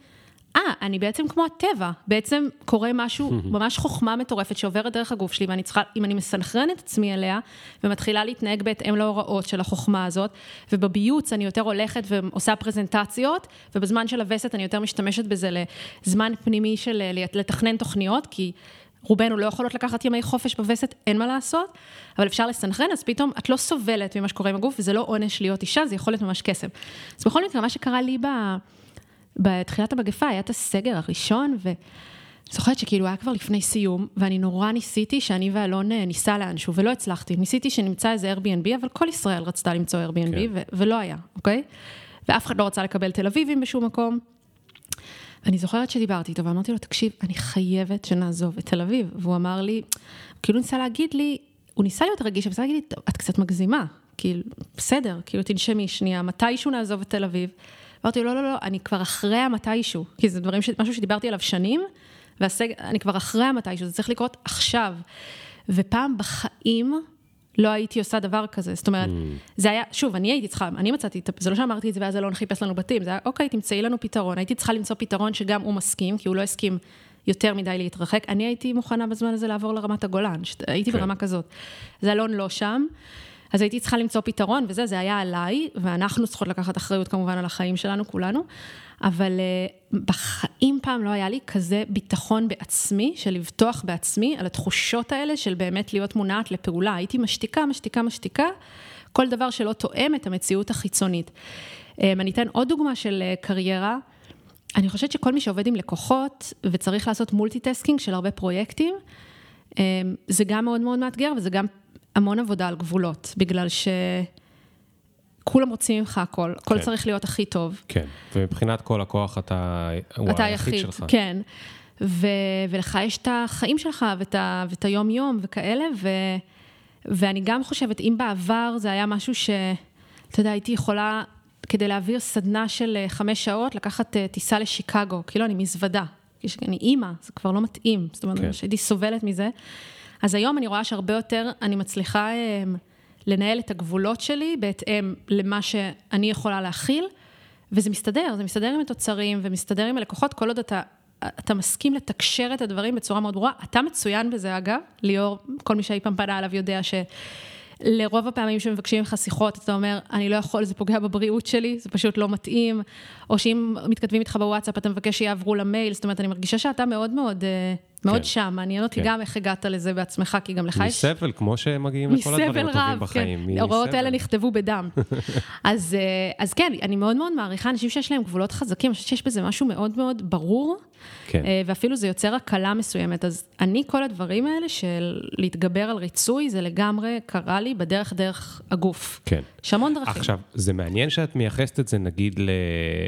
אה, אני בעצם כמו הטבע, בעצם קורה משהו, ממש חוכמה מטורפת שעוברת דרך הגוף שלי, ואני צריכה, אם אני מסנכרן את עצמי אליה, ומתחילה להתנהג בהתאם להוראות של החוכמה הזאת, ובביוץ אני יותר הולכת ועושה פרזנטציות, ובזמן של הווסת אני יותר משתמשת בזה לזמן פנימי של לתכנן תוכניות, כי... רובנו לא יכולות לקחת ימי חופש בווסת, אין מה לעשות, אבל אפשר לסנכרן, אז פתאום את לא סובלת ממה שקורה עם הגוף, וזה לא עונש להיות אישה, זה יכול להיות ממש קסם. אז בכל מקרה, מה שקרה לי ב... בתחילת המגפה היה את הסגר הראשון, ו... זוכרת שכאילו היה כבר לפני סיום, ואני נורא ניסיתי שאני ואלון אה, ניסע לאנשהו, ולא הצלחתי. ניסיתי שנמצא איזה Airbnb, אבל כל ישראל רצתה למצוא Airbnb, כן. ו- ולא היה, אוקיי? ואף אחד לא רצה לקבל תל אביבים בשום מקום. אני זוכרת שדיברתי איתו, ואמרתי לו, תקשיב, אני חייבת שנעזוב את תל אביב. והוא אמר לי, כאילו ניסה להגיד לי, הוא ניסה להיות רגיש, אבל ניסה להגיד לי, את קצת מגזימה. כאילו, בסדר, כאילו, תנשמי שנייה, מתישהו נעזוב את תל אביב. אמרתי, לא, לא, לא, אני כבר אחרי המתישהו, כי זה דברים, ש... משהו שדיברתי עליו שנים, ואני כבר אחרי המתישהו, זה צריך לקרות עכשיו. ופעם בחיים לא הייתי עושה דבר כזה. זאת אומרת, mm. זה היה, שוב, אני הייתי צריכה, אני מצאתי, זה לא שאמרתי את זה ואז אלון חיפש לנו בתים, זה היה, אוקיי, תמצאי לנו פתרון. הייתי צריכה למצוא פתרון שגם הוא מסכים, כי הוא לא הסכים יותר מדי להתרחק. אני הייתי מוכנה בזמן הזה לעבור לרמת הגולן, הייתי כן. ברמה כזאת. זה אלון לא שם. אז הייתי צריכה למצוא פתרון, וזה, זה היה עליי, ואנחנו צריכות לקחת אחריות כמובן על החיים שלנו, כולנו, אבל uh, בחיים פעם לא היה לי כזה ביטחון בעצמי, של לבטוח בעצמי, על התחושות האלה של באמת להיות מונעת לפעולה. הייתי משתיקה, משתיקה, משתיקה, כל דבר שלא תואם את המציאות החיצונית. Um, אני אתן עוד דוגמה של uh, קריירה. אני חושבת שכל מי שעובד עם לקוחות וצריך לעשות multitasking של הרבה פרויקטים, זה גם מאוד מאוד מאתגר וזה גם המון עבודה על גבולות, בגלל שכולם רוצים ממך הכל, הכל כן. צריך להיות הכי טוב. כן, ומבחינת כל הכוח אתה, הוא אתה היחיד היחיד שלך. כן, ו, ולך יש את החיים שלך ואת, ה, ואת היום-יום וכאלה, ו, ואני גם חושבת, אם בעבר זה היה משהו ש... אתה יודע, הייתי יכולה, כדי להעביר סדנה של אה, חמש שעות, לקחת אה, טיסה לשיקגו, כאילו אני מזוודה. אני אימא, זה כבר לא מתאים, זאת אומרת, כן. שהייתי סובלת מזה. אז היום אני רואה שהרבה יותר אני מצליחה אמ, לנהל את הגבולות שלי בהתאם למה שאני יכולה להכיל, וזה מסתדר, זה מסתדר עם התוצרים ומסתדר עם הלקוחות, כל עוד אתה, אתה מסכים לתקשר את הדברים בצורה מאוד ברורה. אתה מצוין בזה, אגב, ליאור, כל מי שאי פעם פנה עליו יודע ש... לרוב הפעמים שמבקשים ממך שיחות, אתה אומר, אני לא יכול, זה פוגע בבריאות שלי, זה פשוט לא מתאים, או שאם מתכתבים איתך בוואטסאפ, אתה מבקש שיעברו למייל, זאת אומרת, אני מרגישה שאתה מאוד מאוד uh, מאוד כן. שם, מעניין אותי כן. גם איך הגעת לזה בעצמך, כי גם לך יש... מסבל, כמו שמגיעים לכל הדברים מסבל הטובים רב, בחיים. כן. ההוראות מסבל. האלה נכתבו בדם. [laughs] אז, אה, אז כן, אני מאוד מאוד מעריכה אנשים שיש להם גבולות חזקים, אני חושבת שיש בזה משהו מאוד מאוד ברור, כן. אה, ואפילו זה יוצר הקלה מסוימת. אז אני, כל הדברים האלה של להתגבר על ריצוי, זה לגמרי קרה לי בדרך דרך הגוף. כן. יש המון דרכים. עכשיו, זה מעניין שאת מייחסת את זה נגיד ל...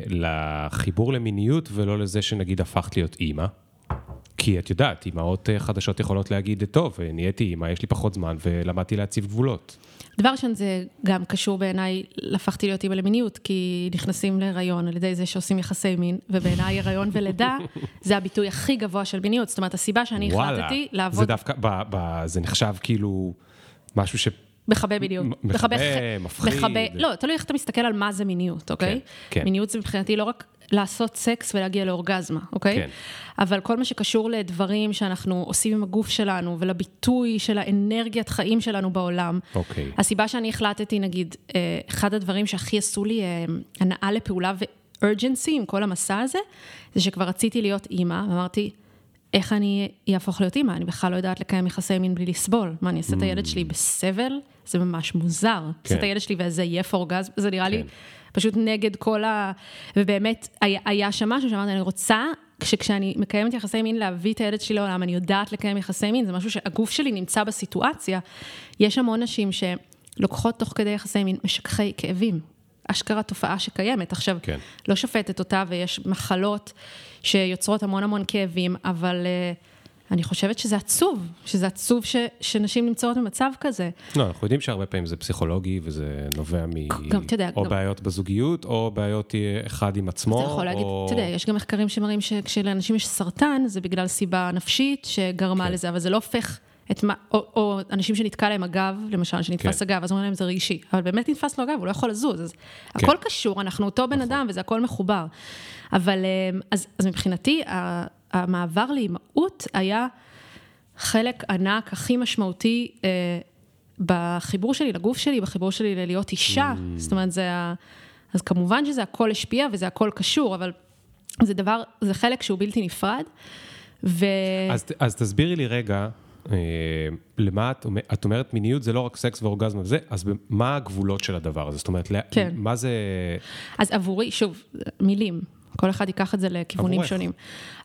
לחיבור למיניות ולא לזה שנגיד הפכת להיות אימא. כי את יודעת, אימהות אה, חדשות יכולות להגיד, טוב, אה, נהייתי אימא, יש לי פחות זמן ולמדתי להציב גבולות. דבר ראשון, זה גם קשור בעיניי, הפכתי להיות אימא למיניות, כי נכנסים להיריון על ידי זה שעושים יחסי מין, ובעיניי הריון ולידה [laughs] זה הביטוי הכי גבוה של מיניות. זאת אומרת, הסיבה שאני החלטתי זה לעבוד דווקא, ב, ב, זה נחשב כאילו משהו ש... מכבה. מ- מכבה, מפחיד. מכבה, לא, תלוי איך אתה מסתכל על מה זה מיניות, אוקיי? כן. מיניות זה מבחינתי לא רק לעשות סקס ולהגיע לאורגזמה, אוקיי? כן. אבל כל מה שקשור לדברים שאנחנו עושים עם הגוף שלנו, ולביטוי של האנרגיית חיים שלנו בעולם. אוקיי. הסיבה שאני החלטתי, נגיד, אה, אחד הדברים שהכי עשו לי אה, הנאה לפעולה ו-urgency עם כל המסע הזה, זה שכבר רציתי להיות אימא, ואמרתי, איך אני אהפוך להיות אימא? אני בכלל לא יודעת לקיים יחסי מין בלי לסבול. מה, אני אעשה את הילד שלי בסבל? זה ממש מוזר. אני אעשה את כן. הילד שלי ואיזה עייף אורגזם, זה נראה לי כן. פשוט נגד כל ה... ובאמת, היה, היה שם משהו שאמרתי, אני רוצה, שכשאני מקיימת יחסי מין, להביא את הילד שלי לעולם, אני יודעת לקיים יחסי מין, זה משהו שהגוף שלי נמצא בסיטואציה. יש המון נשים שלוקחות תוך כדי יחסי מין משככי כאבים. אשכרה תופעה שקיימת. עכשיו, כן. לא שופטת אותה, ויש מחלות שיוצרות המון המון כאבים, אבל uh, אני חושבת שזה עצוב, שזה עצוב ש, שנשים נמצאות במצב כזה. לא, אנחנו יודעים שהרבה פעמים זה פסיכולוגי וזה נובע מ... גם, אתה יודע, או גם- בעיות בזוגיות, או בעיות אה, אחד עם עצמו, אתה יכול להגיד, או... אתה יודע, יש גם מחקרים שמראים שכשלאנשים יש סרטן, זה בגלל סיבה נפשית שגרמה כן. לזה, אבל זה לא הופך את מה, או, או אנשים שנתקע להם הגב, למשל, שנתפס כן. הגב, אז אומרים להם זה רגשי, אבל באמת נתפס לו הגב, הוא לא יכול לזוז, אז כן. הכל קשור, אנחנו אותו נכון. בן אדם וזה הכל מחובר. אבל אה, אז, אז מבחינתי, המעבר לאימהות היה חלק ענק, הכי משמעותי אה, בחיבור שלי לגוף שלי, בחיבור שלי ללהיות אישה, Mm. זאת אומרת, זה ה... אז כמובן שזה הכל השפיע וזה הכל קשור, אבל זה דבר, זה חלק שהוא בלתי נפרד. ו... אז, אז תסבירי לי רגע, למה את, את אומרת מיניות זה לא רק סקס ואורגזמה וזה, אז מה הגבולות של הדבר הזה? זאת אומרת, כן. מה זה... אז עבורי, שוב, מילים, כל אחד ייקח את זה לכיוונים עבורך. שונים.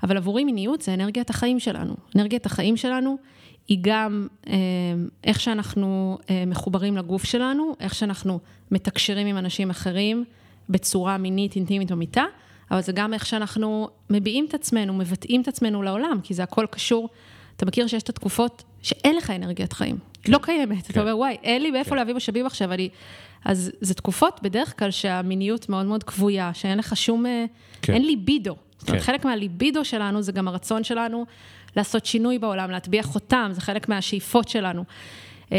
אבל עבורי מיניות זה אנרגיית החיים שלנו. אנרגיית החיים שלנו היא גם אה, איך שאנחנו אה, מחוברים לגוף שלנו, איך שאנחנו מתקשרים עם אנשים אחרים בצורה מינית, אינטימית או מיטה, אבל זה גם איך שאנחנו מביעים את עצמנו, מבטאים את עצמנו לעולם, כי זה הכל קשור. אתה מכיר שיש את התקופות שאין לך אנרגיית חיים, לא קיימת. אתה אומר, וואי, אין לי מאיפה להביא משאבים עכשיו, אני... אז זה תקופות בדרך כלל שהמיניות מאוד מאוד כבויה, שאין לך שום... אה, כן. אין ליבידו. זאת אומרת, כן. חלק מהליבידו שלנו זה גם הרצון שלנו לעשות שינוי בעולם, להטביע חותם, זה חלק מהשאיפות שלנו. אה,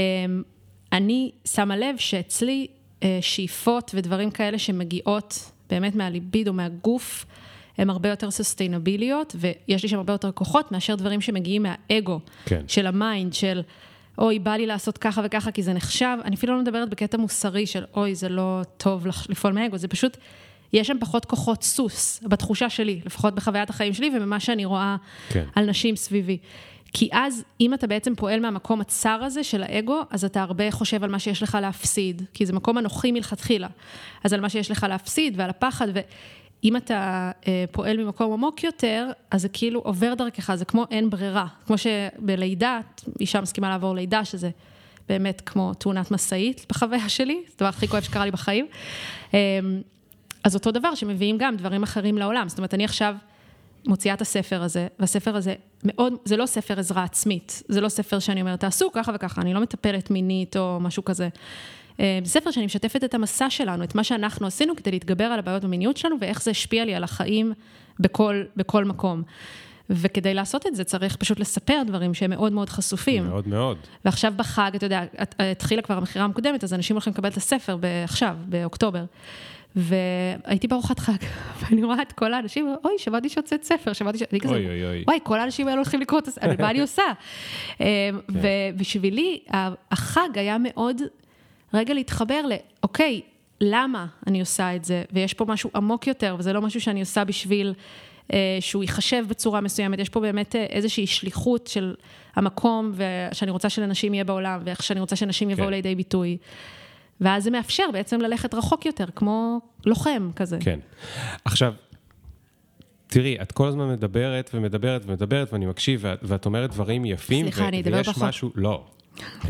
אני שמה לב שאצלי אה, שאיפות ודברים כאלה שמגיעות באמת מהליבידו, מהגוף, הן הרבה יותר sustainable יות, ויש לי שם הרבה יותר כוחות מאשר דברים שמגיעים מהאגו, כן. של ה mind, של אוי, בא לי לעשות ככה וככה כי זה נחשב, אני אפילו לא מדברת בקטע מוסרי של אוי, זה לא טוב לפעול מאגו, זה פשוט, יש שם פחות כוחות סוס, בתחושה שלי, לפחות בחוויית החיים שלי וממה שאני רואה כן. על נשים סביבי. כי אז, אם אתה בעצם פועל מהמקום הצר הזה של האגו, אז אתה הרבה חושב על מה שיש לך להפסיד, כי זה מקום אנוכי מלכתחילה. אז על מה שיש לך להפסיד ועל הפחד, ואם אתה אה, פועל ממקום עמוק יותר, אז זה כאילו עובר דרכך, זה כמו אין ברירה. כמו שבלידה, אישה מסכימה לעבור לידה, שזה באמת כמו תאונת משאית בחוויה שלי, זה הדבר הכי כואב שקרה לי בחיים. אה, אז אותו דבר שמביאים גם דברים אחרים לעולם. זאת אומרת, אני עכשיו מוציאה את הספר הזה, והספר הזה מאוד, זה לא ספר עזרה עצמית, זה לא ספר שאני אומרת, תעשו ככה וככה, אני לא מטפלת מינית או משהו כזה. אה, זה ספר שאני משתפת את המסע שלנו, את מה שאנחנו עשינו כדי להתגבר על הבעיות במיניות שלנו, ואיך זה השפיע לי על החיים בכל, בכל מקום. וכדי לעשות את זה צריך פשוט לספר דברים שהם מאוד מאוד חשופים. מאוד מאוד. ועכשיו בחג, אתה יודע, את- התחילה כבר המכירה המוקדמת, אז אנשים הולכים לקבל את הספר עכשיו, באוקטובר. והייתי בארוחת חג, [laughs] ואני רואה את כל האנשים, אוי, שמעתי שהוצאת ספר, שמעתי ש... אני כזה, אוי, אוי, אוי. וואי, כל האנשים האלה הולכים לקרוא את הספר, מה אני עושה? [laughs] כן. אמ, ובשבילי, החג היה מאוד רגע להתחבר ל, אוקיי, למה אני עושה את זה? ויש פה משהו עמוק יותר, וזה לא משהו שאני עושה בשביל אה, שהוא ייחשב בצורה מסוימת, יש פה באמת אה, איזושהי שליחות של המקום, ושאני רוצה שלנשים יהיה בעולם, ואיך שאני רוצה שנשים יבואו כן. לידי ביטוי. ואז זה מאפשר בעצם ללכת רחוק יותר, כמו לוחם כזה. כן. עכשיו, תראי, את כל הזמן מדברת ומדברת ומדברת, ואני מקשיב, ואת, ואת אומרת דברים יפים. סליחה, אני אדבר פחות. משהו, לא.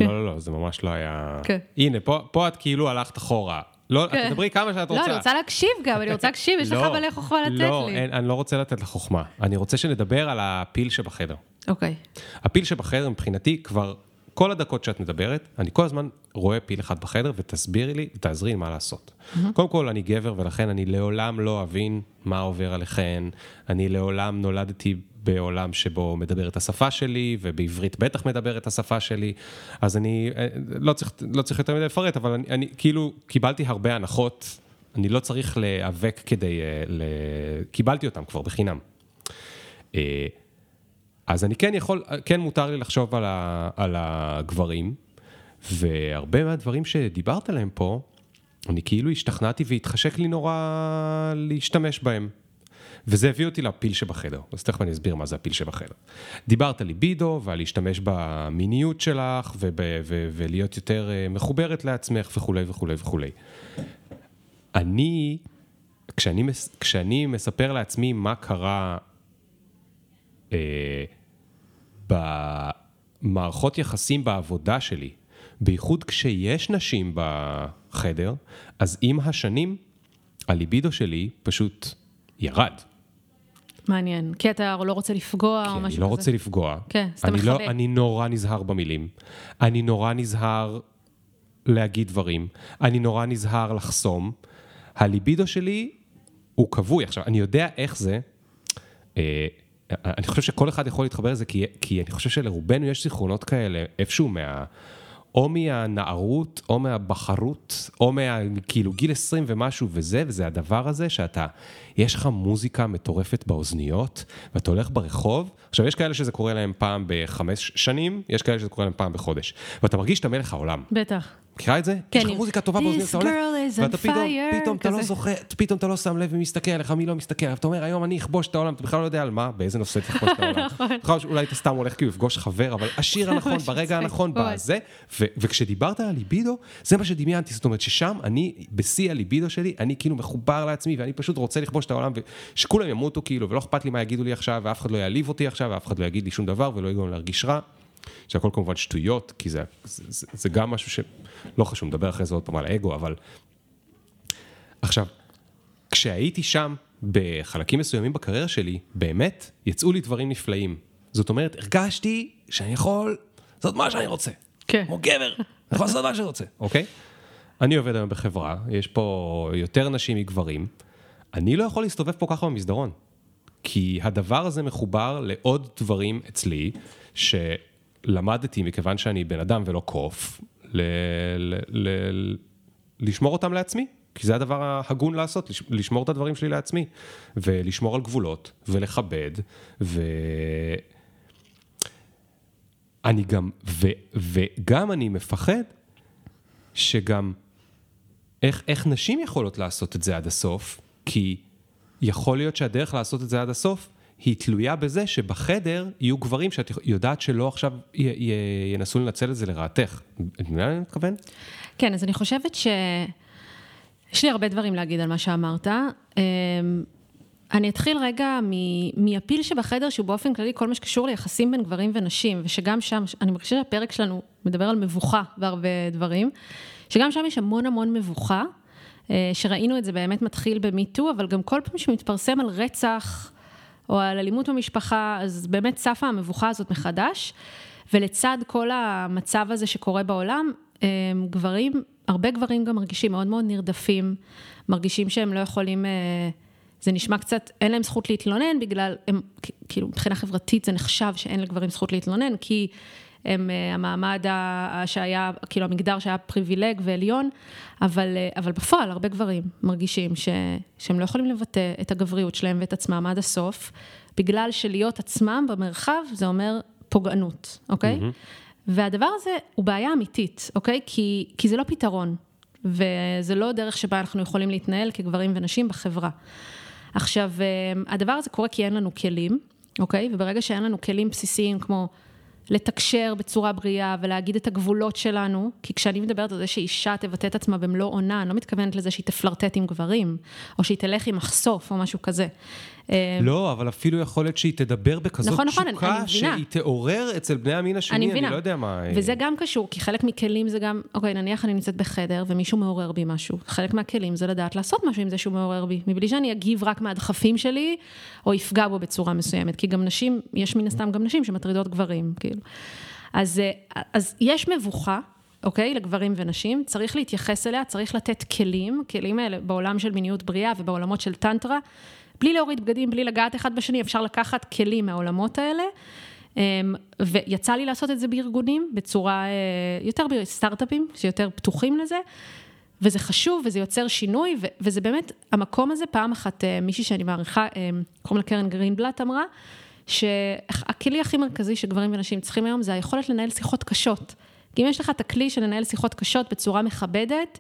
לא, לא, לא, זה ממש לא היה... כן. הנה, פה, פה את כאילו הלכת אחורה. לא, כן. את תדברי כמה שאת לא, רוצה. אני רוצה להקשיב גם, אני רוצה להקשיב, יש לך לא, מלא חוכמה לתת לא, לי. אין, אני לא רוצה לתת לך חוכמה. אני רוצה שנדבר על הפיל שבחדר. אוקיי. הפיל שבחדר מבחינתי כבר כל הדקות שאת מדברת, אני כל הזמן רואה פיל אחד בחדר ותסבירי לי, תעזרי לי מה לעשות. קודם כל, אני גבר ולכן אני לעולם לא אבין מה עובר עליכן. אני לעולם נולדתי בעולם שבו מדבר את השפה שלי, ובעברית בטח מדבר את השפה שלי. אז אני אה, לא צריך, לא צריך יותר מדי לפרט, אבל אני, אני כאילו קיבלתי הרבה הנחות. אני לא צריך להיאבק כדי... אה, ל... קיבלתי אותם כבר בחינם. אה, אז אני כן יכול, כן מותר לי לחשוב על, ה, על הגברים, והרבה מהדברים שדיברת עליהם פה, אני כאילו השתכנעתי והתחשק לי נורא להשתמש בהם. וזה הביא אותי לפיל שבחדר, אז תכף אני אסביר מה זה הפיל שבחדר. דיברת על ליבידו ועל להשתמש במיניות שלך וב, ו, ולהיות יותר אה, מחוברת לעצמך וכולי וכולי וכולי. אני, כשאני, כשאני מספר לעצמי מה קרה אה, במערכות יחסים בעבודה שלי, בייחוד כשיש נשים בחדר, אז עם השנים, הליבידו שלי פשוט ירד. מעניין. כי אתה לא רוצה לפגוע או כי משהו אני כזה. לא רוצה לפגוע. כן, אז אתה אני, לא, מכבה. אני נורא נזהר במילים. אני נורא נזהר להגיד דברים. אני נורא נזהר לחסום. הליבידו שלי הוא כבוי. עכשיו, אני יודע איך זה. אה, אני חושב שכל אחד יכול להתחבר לזה, כי, כי אני חושב שלרובנו יש זיכרונות כאלה איפשהו מה... או מהנערות, או מהבחרות, או מה... כאילו גיל 20 ומשהו וזה, וזה הדבר הזה שאתה, יש לך מוזיקה מטורפת באוזניות, ואתה הולך ברחוב, עכשיו יש כאלה שזה קורה להם פעם בחמש שנים, יש כאלה שזה קורה להם פעם בחודש, ואתה מרגיש שאתה מלך העולם. בטח. מכירה את זה? כן, יש לך מוזיקה טובה באוזניות, אתה הולך, ואתה פתאום, פתאום אתה לא. זוכר, פתאום אתה לא שם לב מי מסתכל עליך, מי לא מסתכל, ואתה אומר, היום אני אכבוש את העולם, אתה בכלל לא יודע על מה, באיזה נושא תכבוש את העולם. [laughs] נכון. אולי אתה סתם הולך כאילו לפגוש חבר, אבל השיר הנכון, ברגע הנכון. בזה, וכשדיברת על הליבידו, זה מה שדמיינתי, זאת אומרת ששם אני, בשיא הליבידו שלי, אני כאילו מחובר לעצמי, ואני פשוט רוצה לכבוש את העולם, ושכולם ימותו כאילו, ולא אכפת לי מה יגידו לי עכשיו, ואף אחד לא יעליב אותי עכשיו, ואף אחד לא יגיד לי שום דבר, ולא יגרום להרגיש רע. שהכל כמובן שטויות, כי זה, זה, זה, זה גם משהו שלא חשוב, נדבר אחרי זה עוד פעם על האגו, אבל... עכשיו, כשהייתי שם, בחלקים מסוימים בקריירה שלי, באמת, יצאו לי דברים נפלאים. זאת אומרת, הרגשתי שאני יכול לעשות מה שאני רוצה. כן. כמו גבר, אני יכול לעשות מה שאני רוצה, אוקיי? אני עובד היום בחברה, יש פה יותר נשים מגברים. אני לא יכול להסתובב פה ככה במסדרון. כי הדבר הזה מחובר לעוד דברים אצלי, שלמדתי מכיוון שאני בן אדם ולא קוף, ל- ל- ל- לשמור אותם לעצמי. כי זה הדבר ההגון לעשות, לש- לשמור את הדברים שלי לעצמי. ולשמור על גבולות, ולכבד, ו... אני גם, ו, וגם אני מפחד שגם איך, איך נשים יכולות לעשות את זה עד הסוף, כי יכול להיות שהדרך לעשות את זה עד הסוף היא תלויה בזה שבחדר יהיו גברים שאת יודעת שלא עכשיו י, י, ינסו לנצל את זה לרעתך. את מבינה מה אני מתכוון? כן, אז אני חושבת ש... יש לי הרבה דברים להגיד על מה שאמרת. אמ, אני אתחיל רגע מהפיל שבחדר, שהוא באופן כללי כל מה שקשור ליחסים בין גברים ונשים, ושגם שם, אני מרגישה שהפרק שלנו מדבר על מבוכה והרבה דברים, שגם שם יש המון המון מבוכה, אה, שראינו את זה באמת מתחיל במיטו, אבל גם כל פעם שמתפרסם על רצח או על אלימות במשפחה, אז באמת צפה המבוכה הזאת מחדש, ולצד כל המצב הזה שקורה בעולם, אה, גברים, הרבה גברים גם מרגישים מאוד מאוד נרדפים, מרגישים שהם לא יכולים, אה, זה נשמע קצת, אין להם זכות להתלונן בגלל, הם, כאילו מבחינה חברתית זה נחשב שאין לגברים זכות להתלונן, כי הם אה, המעמד שהיה, כאילו המגדר שהיה פריבילג ועליון, אבל, אה, אבל בפועל הרבה גברים מרגישים ש, שהם לא יכולים לבטא את הגבריות שלהם ואת עצמם עד הסוף, בגלל שלהיות עצמם במרחב זה אומר פוגענות, אוקיי? והדבר הזה הוא בעיה אמיתית, אוקיי? כי, כי זה לא פתרון, וזה לא דרך שבה אנחנו יכולים להתנהל כגברים ונשים בחברה. עכשיו, אה, הדבר הזה קורה כי אין לנו כלים, אוקיי? וברגע שאין לנו כלים בסיסיים כמו לתקשר בצורה בריאה ולהגיד את הגבולות שלנו, כי כשאני מדברת על זה שאישה תבטא את עצמה במלוא עונה, אני לא מתכוונת לזה שהיא תפלרטט עם גברים, או שהיא תלך עם מחשוף או משהו כזה. אה, לא, אבל אפילו יכול להיות שהיא תדבר בכזאת נכון, נכון, אני- תשוקה, אני. שהיא תעורר אצל בני המין השני, אני אני מבינה. לא יודע מה... וזה גם קשור, כי חלק מכלים זה גם, אוקיי, נניח אני נמצאת בחדר ומישהו מעורר בי משהו. חלק מהכלים זה לדעת לעשות משהו עם זה שהוא מעורר בי, מבלי שאני אגיב רק מהדחפים שלי, או אפגע בו בצורה מסוימת. כי גם נשים, יש מן הסתם גם נשים שמטרידות גברים, כאילו. אז, אה, אז יש מבוכה. אוקיי? לגברים ונשים, צריך להתייחס אליה, צריך לתת כלים, כלים האלה בעולם של מיניות בריאה ובעולמות של טנטרה, בלי להוריד בגדים, בלי לגעת אחד בשני, אפשר לקחת כלים מהעולמות האלה. אמ, ויצא לי לעשות את זה בארגונים, בצורה אה, יותר בסטארט-אפים, שיותר פתוחים לזה, וזה חשוב, וזה יוצר שינוי, וזה באמת, המקום הזה, פעם אחת אה, מישהי שאני מעריכה, אה, קוראים לה קרן גרינבלט, אמרה, שהכלי הכי מרכזי שגברים ונשים צריכים היום זה היכולת לנהל שיחות קשות. כי אם יש לך את הכלי של לנהל שיחות קשות בצורה מכבדת,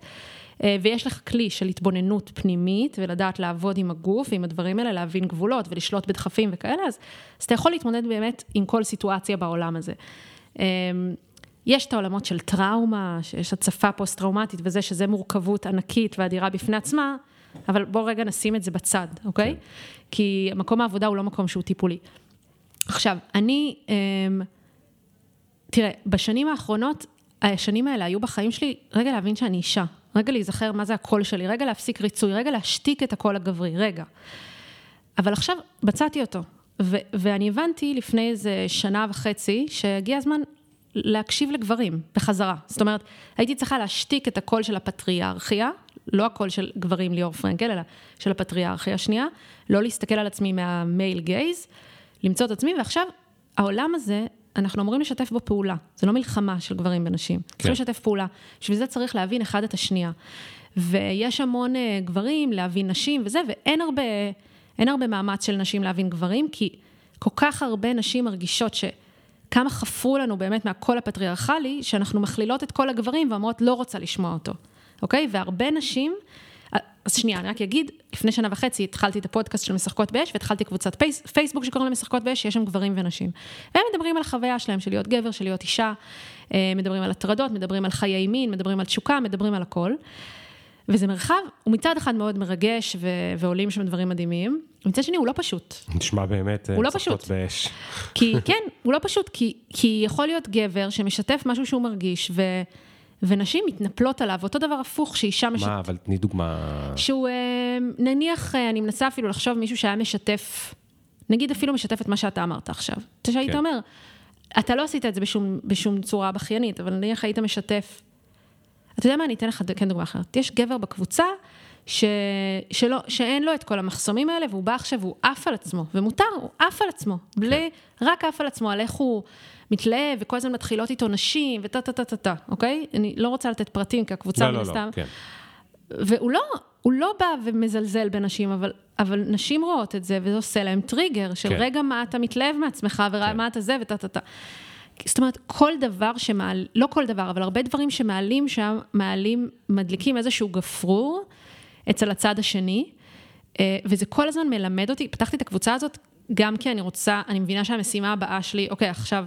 אה, ויש לך כלי של התבוננות פנימית, ולדעת לעבוד עם הגוף ועם הדברים האלה, להבין גבולות ולשלוט בדחפים וכאלה, אז, אז אתה יכול להתמודד באמת עם כל סיטואציה בעולם הזה. אה, יש את העולמות של טראומה, שיש הצפה פוסט-טראומטית וזה, שזה מורכבות ענקית ואדירה בפני עצמה, אבל בואו רגע נשים את זה בצד, אוקיי? כן. כי מקום העבודה הוא לא מקום שהוא טיפולי. עכשיו, אני, אמ, תראה, בשנים האחרונות, השנים האלה היו בחיים שלי, רגע להבין שאני אישה, רגע להיזכר מה זה הקול שלי, רגע להפסיק ריצוי, רגע להשתיק את הקול הגברי, רגע. אבל עכשיו מצאתי אותו, ו- ואני הבנתי לפני איזה שנה וחצי, שהגיע הזמן להקשיב לגברים בחזרה. זאת אומרת, הייתי צריכה להשתיק את הקול של הפטריארכיה, לא הקול של גברים ליאור פרנקל, אלא של הפטריארכיה השנייה, לא להסתכל על עצמי מהמייל גייז, למצוא את עצמי, ועכשיו העולם הזה, אנחנו אמורים לשתף בו פעולה. זה לא מלחמה של גברים ונשים. כן. צריכים לשתף פעולה. בשביל זה צריך להבין אחד את השנייה. ויש המון אה, גברים להבין נשים וזה, ואין הרבה, הרבה מאמץ של נשים להבין גברים, כי כל כך הרבה נשים מרגישות ש... כמה חפרו לנו באמת מהקול הפטריארכלי, שאנחנו מכלילות את כל הגברים ואומרות, לא רוצה לשמוע אותו, אוקיי? והרבה נשים, אז שנייה, אני רק אגיד, לפני שנה וחצי התחלתי את הפודקאסט של משחקות באש, והתחלתי קבוצת פייס, פייסבוק שקוראים לה משחקות באש, שיש שם גברים ונשים. והם מדברים על החוויה שלהם, של להיות גבר, של להיות אישה, אה, מדברים על הטרדות, מדברים על חיי מין, מדברים על תשוקה, מדברים על הכל. וזה מרחב, הוא מצד אחד מאוד מרגש, ו- ועולים שם דברים מדהימים, ומצד שני הוא לא פשוט. נשמע באמת... אה, הוא לא פשוט. באש. כי כן, הוא לא פשוט, כי, כי יכול להיות גבר שמשתף משהו שהוא מרגיש, ו, ונשים מתנפלות עליו, אותו דבר הפוך, שאישה משתפת. מה, אבל תני דוגמה... שהוא, אה, נניח, אה, אני מנסה אפילו לחשוב מישהו שהיה משתף, נגיד אפילו משתף את מה שאתה אמרת עכשיו. אתה שהיית כן. אומר, אתה לא עשית את זה בשום, בשום צורה בכיינית, אבל נניח היית משתף, אתה יודע מה, אני אתן לך כן דוגמה אחרת. יש גבר בקבוצה, ש... שלא, שאין לו את כל המחסומים האלה, והוא בא עכשיו והוא עף על עצמו, ומותר, הוא עף על עצמו, בלי, רק עף על עצמו, על איך הוא מתלהב, וכל הזמן מתחילות איתו נשים, וטה טה טה טה טה, אוקיי? אני לא רוצה לתת פרטים, כי הקבוצה לא, מן לא, הסתם. לא, כן. והוא לא, הוא לא בא ומזלזל בנשים, אבל, אבל נשים רואות את זה, וזה עושה להם טריגר של כן. רגע מה אתה מתלהב מעצמך, כן. ומה אתה זה, וטה טה טה. זאת אומרת, כל דבר שמעל, לא כל דבר, אבל הרבה דברים שמעלים שם, מעלים, מדליקים איזשהו גפרור אצל הצד השני, אה, וזה כל הזמן מלמד אותי, פתחתי את הקבוצה הזאת גם כי אני רוצה, אני מבינה שהמשימה הבאה שלי, אוקיי, עכשיו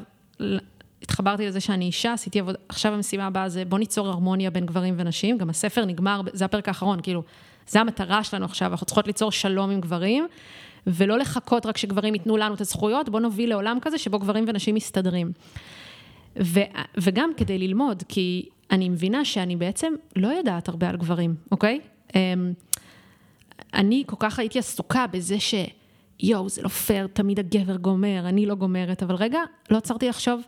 התחברתי לזה שאני אישה, עשיתי עבודה, עכשיו המשימה הבאה זה בוא ניצור הרמוניה בין גברים ונשים, גם הספר נגמר, זה הפרק האחרון, כאילו, זה המטרה שלנו עכשיו, אנחנו צריכות ליצור שלום עם גברים, ולא לחכות רק שגברים ייתנו לנו את הזכויות, בוא נוביל לעולם כזה שבו גברים ונשים מסתדרים. ו, וגם כדי ללמוד, כי אני מבינה שאני בעצם לא יודעת הרבה על גברים, אוקיי? אמ, אני כל כך הייתי עסוקה בזה ש... יואו, זה לא פייר, תמיד הגבר גומר, אני לא גומרת, אבל רגע, לא עצרתי לחשוב,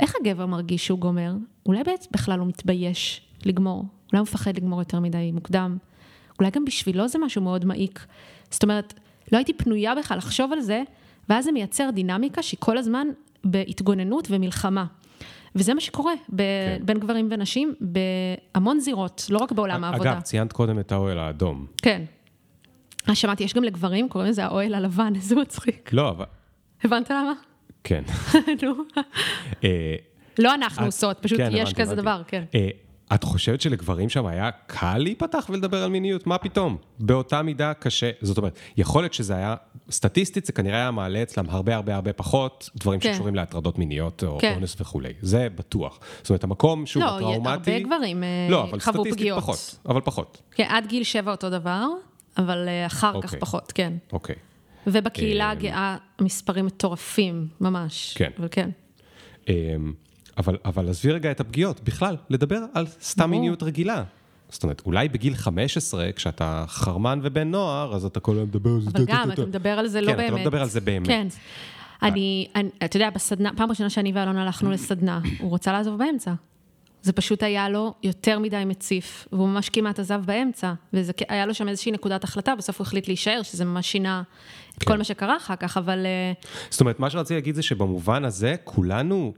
איך הגבר מרגיש שהוא גומר? אולי בעצם בכלל הוא מתבייש לגמור, אולי הוא מפחד לגמור יותר מדי מוקדם, אולי גם בשבילו זה משהו מאוד מעיק. זאת אומרת, לא הייתי פנויה בכלל לחשוב על זה, ואז זה מייצר דינמיקה שהיא כל הזמן בהתגוננות ומלחמה. וזה מה שקורה ב- כן. בין גברים ונשים בהמון זירות, לא רק בעולם העבודה. אגב, ציינת קודם את האוהל האדום. כן. אה, שמעתי, יש גם לגברים, קוראים לזה האוהל הלבן, [laughs] איזה מצחיק. לא, אבל... הבנת למה? כן. [laughs] נו. אה, לא אנחנו עושות, פשוט כן, יש כזה. דבר, כן. אה, את חושבת שלגברים שם היה קל להיפתח ולדבר על מיניות? מה פתאום? באותה מידה קשה. זאת אומרת, יכול להיות שזה היה, סטטיסטית זה כנראה היה מעלה אצלם הרבה הרבה הרבה פחות דברים כן. שקשורים להטרדות מיניות או כן. אונס וכולי. זה בטוח. זאת אומרת, המקום שהוא לא, הטראומטי... הרבה גברים, אה, לא, אבל חוו סטטיסטית פגיעות. פחות. אבל פחות. כן, עד גיל שבע אותו דבר, אבל אה, אחר כך אוקיי. פחות, כן. אוקיי. ובקהילה אמ, הגאה מספרים מטורפים, ממש. כן. אבל כן. אמ, אבל, אבל עזבי רגע את הפגיעות, בכלל, לדבר על סתם. מיניות רגילה. זאת אומרת, אולי בגיל 15, כשאתה חרמן ובן נוער, אז אתה כל היום מדבר על זה. אבל גם, אתה מדבר על זה לא כן, באמת. אתה לא מדבר על זה באמת. כן. אני, אתה יודע, בסדנה, פעם ראשונה שאני ואלון הלכנו לסדנה, הוא רצה לעזוב באמצע. זה פשוט היה לו יותר מדי מציף, והוא ממש כמעט עזב באמצע, והיה לו שם איזושהי נקודת החלטה, בסוף הוא החליט להישאר, שזה ממש שינה את כן. כל מה שקרה אחר כך, אבל אה, זאת אומרת, מה שרציתי להגיד זה שבמובן הזה, כולנו,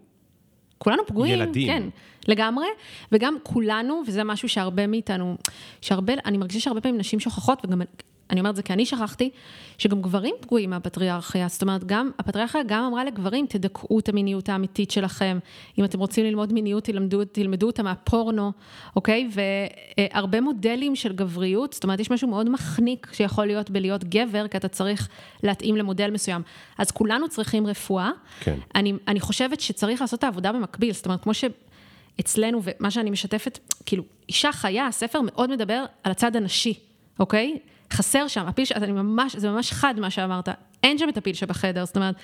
כולנו פגועים, ילדים. כן, לגמרי, וגם כולנו, וזה משהו שהרבה מאיתנו, שהרבה, אני מרגישה שהרבה פעמים נשים שוכחות, וגם אני אומרת זה כי אני שכחתי, שגם גברים פגועים מהפטריארכיה, זאת אומרת, גם, הפטריארכיה גם אמרה לגברים, תדכאו את המיניות האמיתית שלכם, אם אתם רוצים ללמוד מיניות, תלמדו, תלמדו אותה מהפורנו, אוקיי? והרבה מודלים של גבריות, זאת אומרת, יש משהו מאוד מחניק שיכול להיות בלהיות גבר, כי אתה צריך להתאים למודל מסוים. אז כולנו צריכים רפואה. כן. אני, אני חושבת שצריך לעשות את העבודה במקביל, זאת אומרת, כמו שאצלנו, ומה שאני משתפת, כאילו, אישה חיה, הספר מאוד מדבר על הצד הנשי, אוקיי? חסר שם, הפיל, ש- אני ממש, זה ממש חד מה שאמרת, אין שם את הפיל שבחדר, זאת אומרת,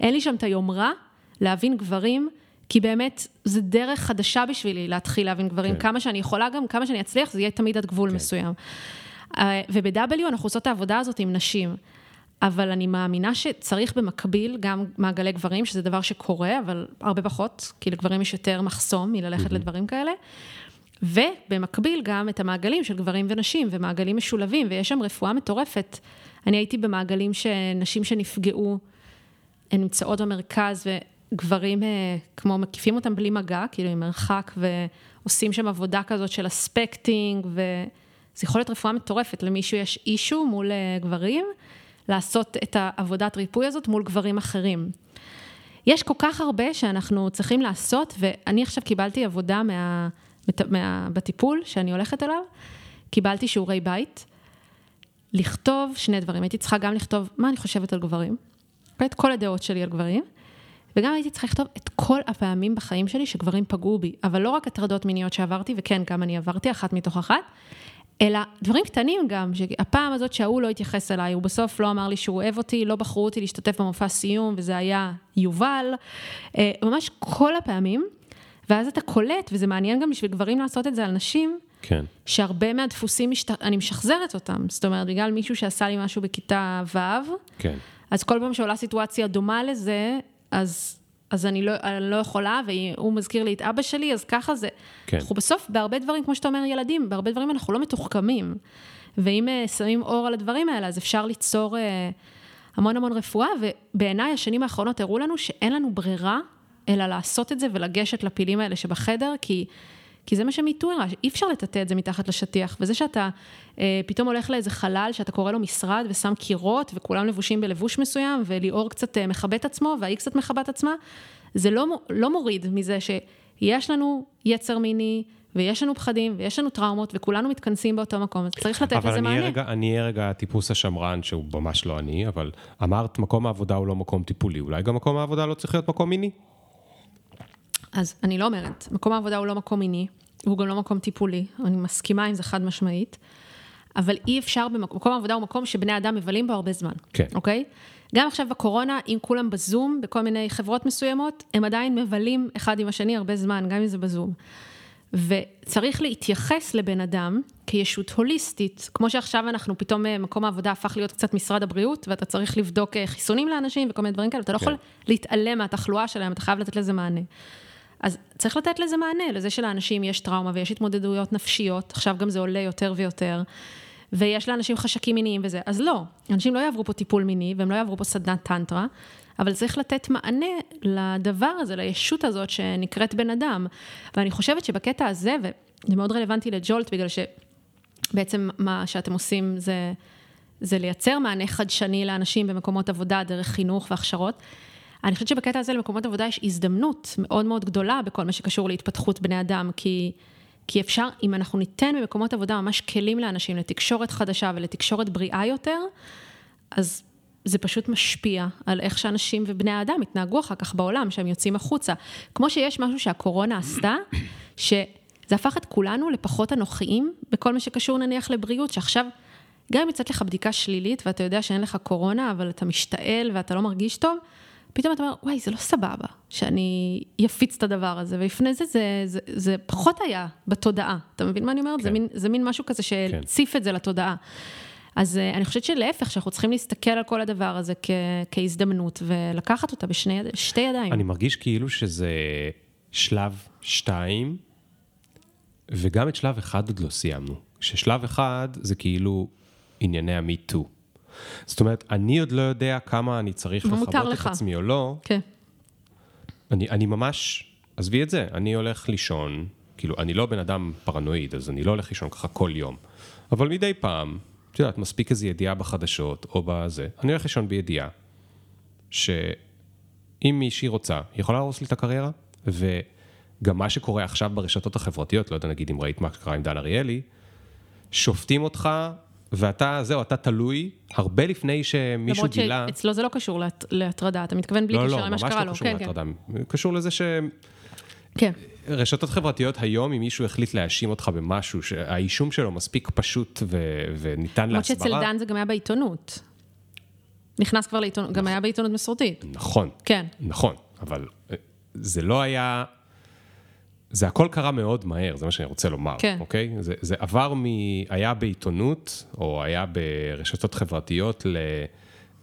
אין לי שם את היומרה להבין גברים, כי באמת, זה דרך חדשה בשבילי להתחיל להבין גברים, כן. כמה שאני יכולה גם, כמה שאני אצליח, זה יהיה תמיד עד גבול מסוים. אה, וב-W אנחנו עושות את העבודה הזאת עם נשים. אבל אני מאמינה שצריך במקביל גם מעגלי גברים, שזה דבר שקורה, אבל הרבה פחות, כי לגברים יש יותר מחסום מללכת לדברים כאלה. ובמקביל גם את המעגלים של גברים ונשים, ומעגלים משולבים, ויש שם רפואה מטורפת. אני הייתי במעגלים שנשים שנפגעו, הן נמצאות במרכז, וגברים אה, כמו מקיפים אותם בלי מגע, כאילו עם מרחק, ועושים שם עבודה כזאת של אספקטינג, וזה יכול להיות רפואה מטורפת. למישהו יש אישו מול אה, גברים, לעשות את העבודת ריפוי הזאת מול גברים אחרים. יש כל כך הרבה שאנחנו צריכים לעשות, ואני עכשיו קיבלתי עבודה מה, בטיפול שאני הולכת אליו, קיבלתי שיעורי בית, לכתוב שני דברים. הייתי צריכה גם לכתוב מה אני חושבת על גברים, את כל הדעות שלי על גברים, וגם הייתי צריכה לכתוב את כל הפעמים בחיים שלי שגברים פגעו בי, אבל לא רק הטרדות מיניות שעברתי, וכן, גם אני עברתי אחת מתוך אחת, אלא דברים קטנים גם, שהפעם הזאת שההוא לא התייחס אליי, הוא בסוף לא אמר לי שהוא אוהב אותי, לא בחרו אותי להשתתף במופע סיום, וזה היה יובל, אה, ממש כל הפעמים, ואז אתה קולט, וזה מעניין גם בשביל גברים לעשות את זה על נשים, כן. שהרבה מהדפוסים, משת... אני משחזרת אותם, זאת אומרת, בגלל מישהו שעשה לי משהו בכיתה ו', כן. אז כל פעם שעולה סיטואציה דומה לזה, אז, אז אני, לא, אני לא יכולה, והוא מזכיר לי את אבא שלי, אז ככה זה. כן. אנחנו בסוף, בהרבה דברים, כמו שאתה אומר, ילדים, בהרבה דברים אנחנו לא מתוחכמים. ואם אה, שמים אור על הדברים האלה, אז אפשר ליצור אה, המון המון רפואה, ובעיניי השנים האחרונות הראו לנו שאין לנו ברירה, אלא לעשות את זה ולגשת לפילים האלה שבחדר, כי... כי זה מה שמיטו הראה, אי אפשר לטאטא את זה מתחת לשטיח. וזה שאתה אה, פתאום הולך לאיזה חלל, שאתה קורא לו משרד ושם קירות, וכולם לבושים בלבוש מסוים, וליאור קצת אה, מכבה את עצמו, והיא קצת מכבה את עצמה, זה לא, לא מוריד מזה שיש לנו יצר מיני, ויש לנו פחדים, ויש לנו טראומות, וכולנו מתכנסים באותו מקום, אז צריך לתת אבל לזה מענה. רגע, אני אהיה רגע הטיפוס השמרן, שהוא ממש לא אני, אבל אמרת מקום העבודה הוא לא מקום טיפולי, אולי גם מקום העבודה לא צריך להיות מקום מיני? אז אני לא אומרת, מקום העבודה הוא לא מקום מיני, והוא גם לא מקום טיפולי, אני מסכימה עם זה חד משמעית, אבל אי אפשר, במקום, מקום העבודה הוא מקום שבני אדם מבלים בו הרבה זמן, כן. אוקיי? גם עכשיו בקורונה, אם כולם בזום, בכל מיני חברות מסוימות, הם עדיין מבלים אחד עם השני הרבה זמן, גם אם זה בזום. וצריך להתייחס לבן אדם כישות הוליסטית, כמו שעכשיו אנחנו פתאום, אה, מקום העבודה הפך להיות קצת משרד הבריאות, ואתה צריך לבדוק אה, חיסונים לאנשים וכל מיני דברים כאלה, אתה לא כן. יכול להתעלם מהתחלואה שלהם, אתה חייב לתת לזה מענה. אז צריך לתת לזה מענה, לזה שלאנשים יש טראומה ויש התמודדויות נפשיות, עכשיו גם זה עולה יותר ויותר, ויש לאנשים חשקים מיניים וזה, אז לא, אנשים לא יעברו פה טיפול מיני והם לא יעברו פה סדנת טנטרה, אבל צריך לתת מענה לדבר הזה, לישות הזאת שנקראת בן אדם. ואני חושבת שבקטע הזה, וזה מאוד רלוונטי לג'ולט, בגלל שבעצם מה שאתם עושים זה, זה לייצר מענה חדשני לאנשים במקומות עבודה דרך חינוך והכשרות. אני חושבת שבקטע הזה למקומות עבודה יש הזדמנות מאוד מאוד גדולה בכל מה שקשור להתפתחות בני אדם, כי, כי אפשר, אם אנחנו ניתן במקומות עבודה ממש כלים לאנשים לתקשורת חדשה ולתקשורת בריאה יותר, אז זה פשוט משפיע על איך שאנשים ובני האדם יתנהגו אחר כך בעולם, שהם יוצאים החוצה. כמו שיש משהו שהקורונה עשתה, [coughs] שזה הפך את כולנו לפחות אנוכיים, בכל מה שקשור נניח לבריאות, שעכשיו, גם אם יצאת לך בדיקה שלילית ואתה יודע שאין לך קורונה, אבל אתה משתעל ואתה לא מרגיש טוב, פתאום אתה אומר, וואי, זה לא סבבה שאני אפיץ את הדבר הזה, ולפני זה זה, זה, זה פחות היה בתודעה. אתה מבין מה אני אומרת? כן. זה, מין, זה מין משהו כזה שהציף כן. את זה לתודעה. אז uh, אני חושבת שלהפך, שאנחנו צריכים להסתכל על כל הדבר הזה כ- כהזדמנות, ולקחת אותה בשתי ידיים. אני מרגיש כאילו שזה שלב שתיים, וגם את שלב אחד עוד לא סיימנו. ששלב אחד זה כאילו ענייני too. זאת אומרת, אני עוד לא יודע כמה אני צריך לכבות את עצמי או לא. כן. אני, אני ממש, עזבי את זה, אני הולך לישון, כאילו, אני לא בן אדם פרנואיד, אז אני לא הולך לישון ככה כל יום. אבל מדי פעם, את יודעת, מספיק איזו ידיעה בחדשות או בזה, אני הולך לישון בידיעה שאם מישהי רוצה, היא יכולה להרוס לי את הקריירה, וגם מה שקורה עכשיו ברשתות החברתיות, לא יודע, נגיד אם ראית מה קרה עם דן אריאלי, שופטים אותך ואתה, זהו, אתה תלוי הרבה לפני שמישהו גילה... למרות שאצלו זה לא קשור להט... להטרדה, אתה מתכוון בלי לא, קשר לא, למה שקרה לו. לא, ממש לא קשור כן, להטרדה. כן. קשור לזה ש... כן. רשתות חברתיות היום, אם מישהו החליט להאשים אותך במשהו, שהאישום שלו מספיק פשוט ו... וניתן להסברה... למרות שאצל דן זה גם היה בעיתונות. נכנס כבר לעיתונות, גם היה בעיתונות מסורתית. נכון. כן. נכון, אבל אה, זה לא היה... זה הכל קרה מאוד מהר, זה מה שאני רוצה לומר, כן. אוקיי? זה, זה עבר מ... היה בעיתונות, או היה ברשתות חברתיות ל...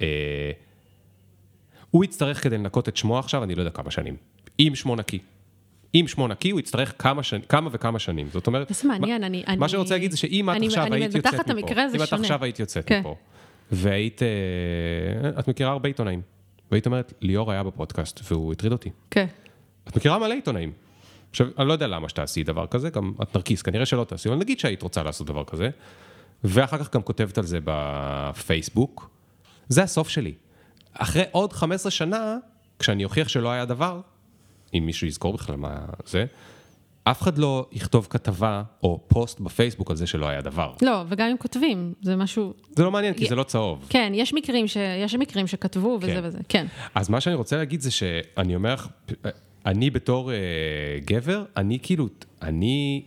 אה, הוא יצטרך כדי לנקות את שמו עכשיו, אני לא יודע כמה שנים. עם שמו נקי. עם שמו נקי, הוא יצטרך כמה, שנ... כמה וכמה שנים. זאת אומרת... זה מעניין, מה, אני... מה אני... שאתה להגיד זה שאם את עכשיו היית יוצאת מפה, אם את עכשיו היית יוצאת כן. מפה, והיית... אה, את מכירה הרבה עיתונאים, והיית אומרת, ליאור היה בפודקאסט והוא הטריד אותי. כן. את מכירה מלא עיתונאים. עכשיו, אני לא יודע למה שתעשי דבר כזה, גם את נרקיס, כנראה שלא תעשי, אבל נגיד שהיית רוצה לעשות דבר כזה, ואחר כך גם כותבת על זה בפייסבוק, זה הסוף שלי. אחרי עוד 15 שנה, כשאני אוכיח שלא היה דבר, אם מישהו יזכור בכלל מה זה, אף אחד לא יכתוב כתבה או פוסט בפייסבוק על זה שלא היה דבר. לא, וגם אם כותבים, זה משהו... זה לא מעניין, כי זה לא צהוב. כן, יש מקרים, ש... יש מקרים שכתבו וזה כן. וזה, כן. אז מה שאני רוצה להגיד זה שאני אומר לך, אני בתור uh, גבר, אני כאילו, אני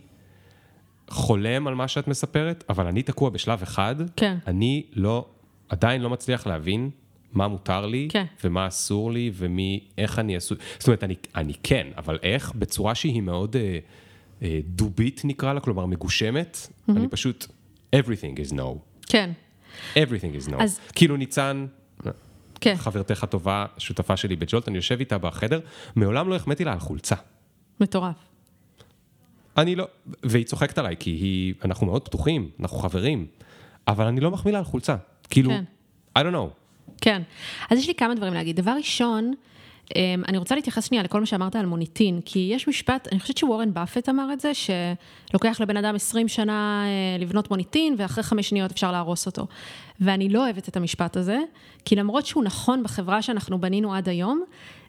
חולם על מה שאת מספרת, אבל אני תקוע בשלב אחד. כן. אני לא, עדיין לא מצליח להבין מה מותר לי, כן. ומה אסור לי, ומי, איך אני אסור, זאת אומרת, אני, אני כן, אבל איך? בצורה שהיא מאוד uh, uh, דובית נקרא לה, כלומר מגושמת, mm-hmm. אני פשוט, everything is no. כן. everything is no. אז... כאילו ניצן, כן. חברתך הטובה, שותפה שלי בג'ולט, אני יושב איתה בחדר, מעולם לא החמאתי לה על חולצה. מטורף. אני לא, והיא צוחקת עליי, כי היא, אנחנו מאוד פתוחים, אנחנו חברים, אבל אני לא מחמיא לה על חולצה. כאילו, כן. I don't know. כן. אז יש לי כמה דברים להגיד. דבר ראשון, אני רוצה להתייחס שנייה לכל מה שאמרת על מוניטין, כי יש משפט, אני חושבת שוורן באפט אמר את זה, שלוקח לבן אדם 20 שנה אה, לבנות מוניטין, ואחרי חמש שניות אפשר להרוס אותו. ואני לא אוהבת את המשפט הזה, כי למרות שהוא נכון בחברה שאנחנו בנינו עד היום,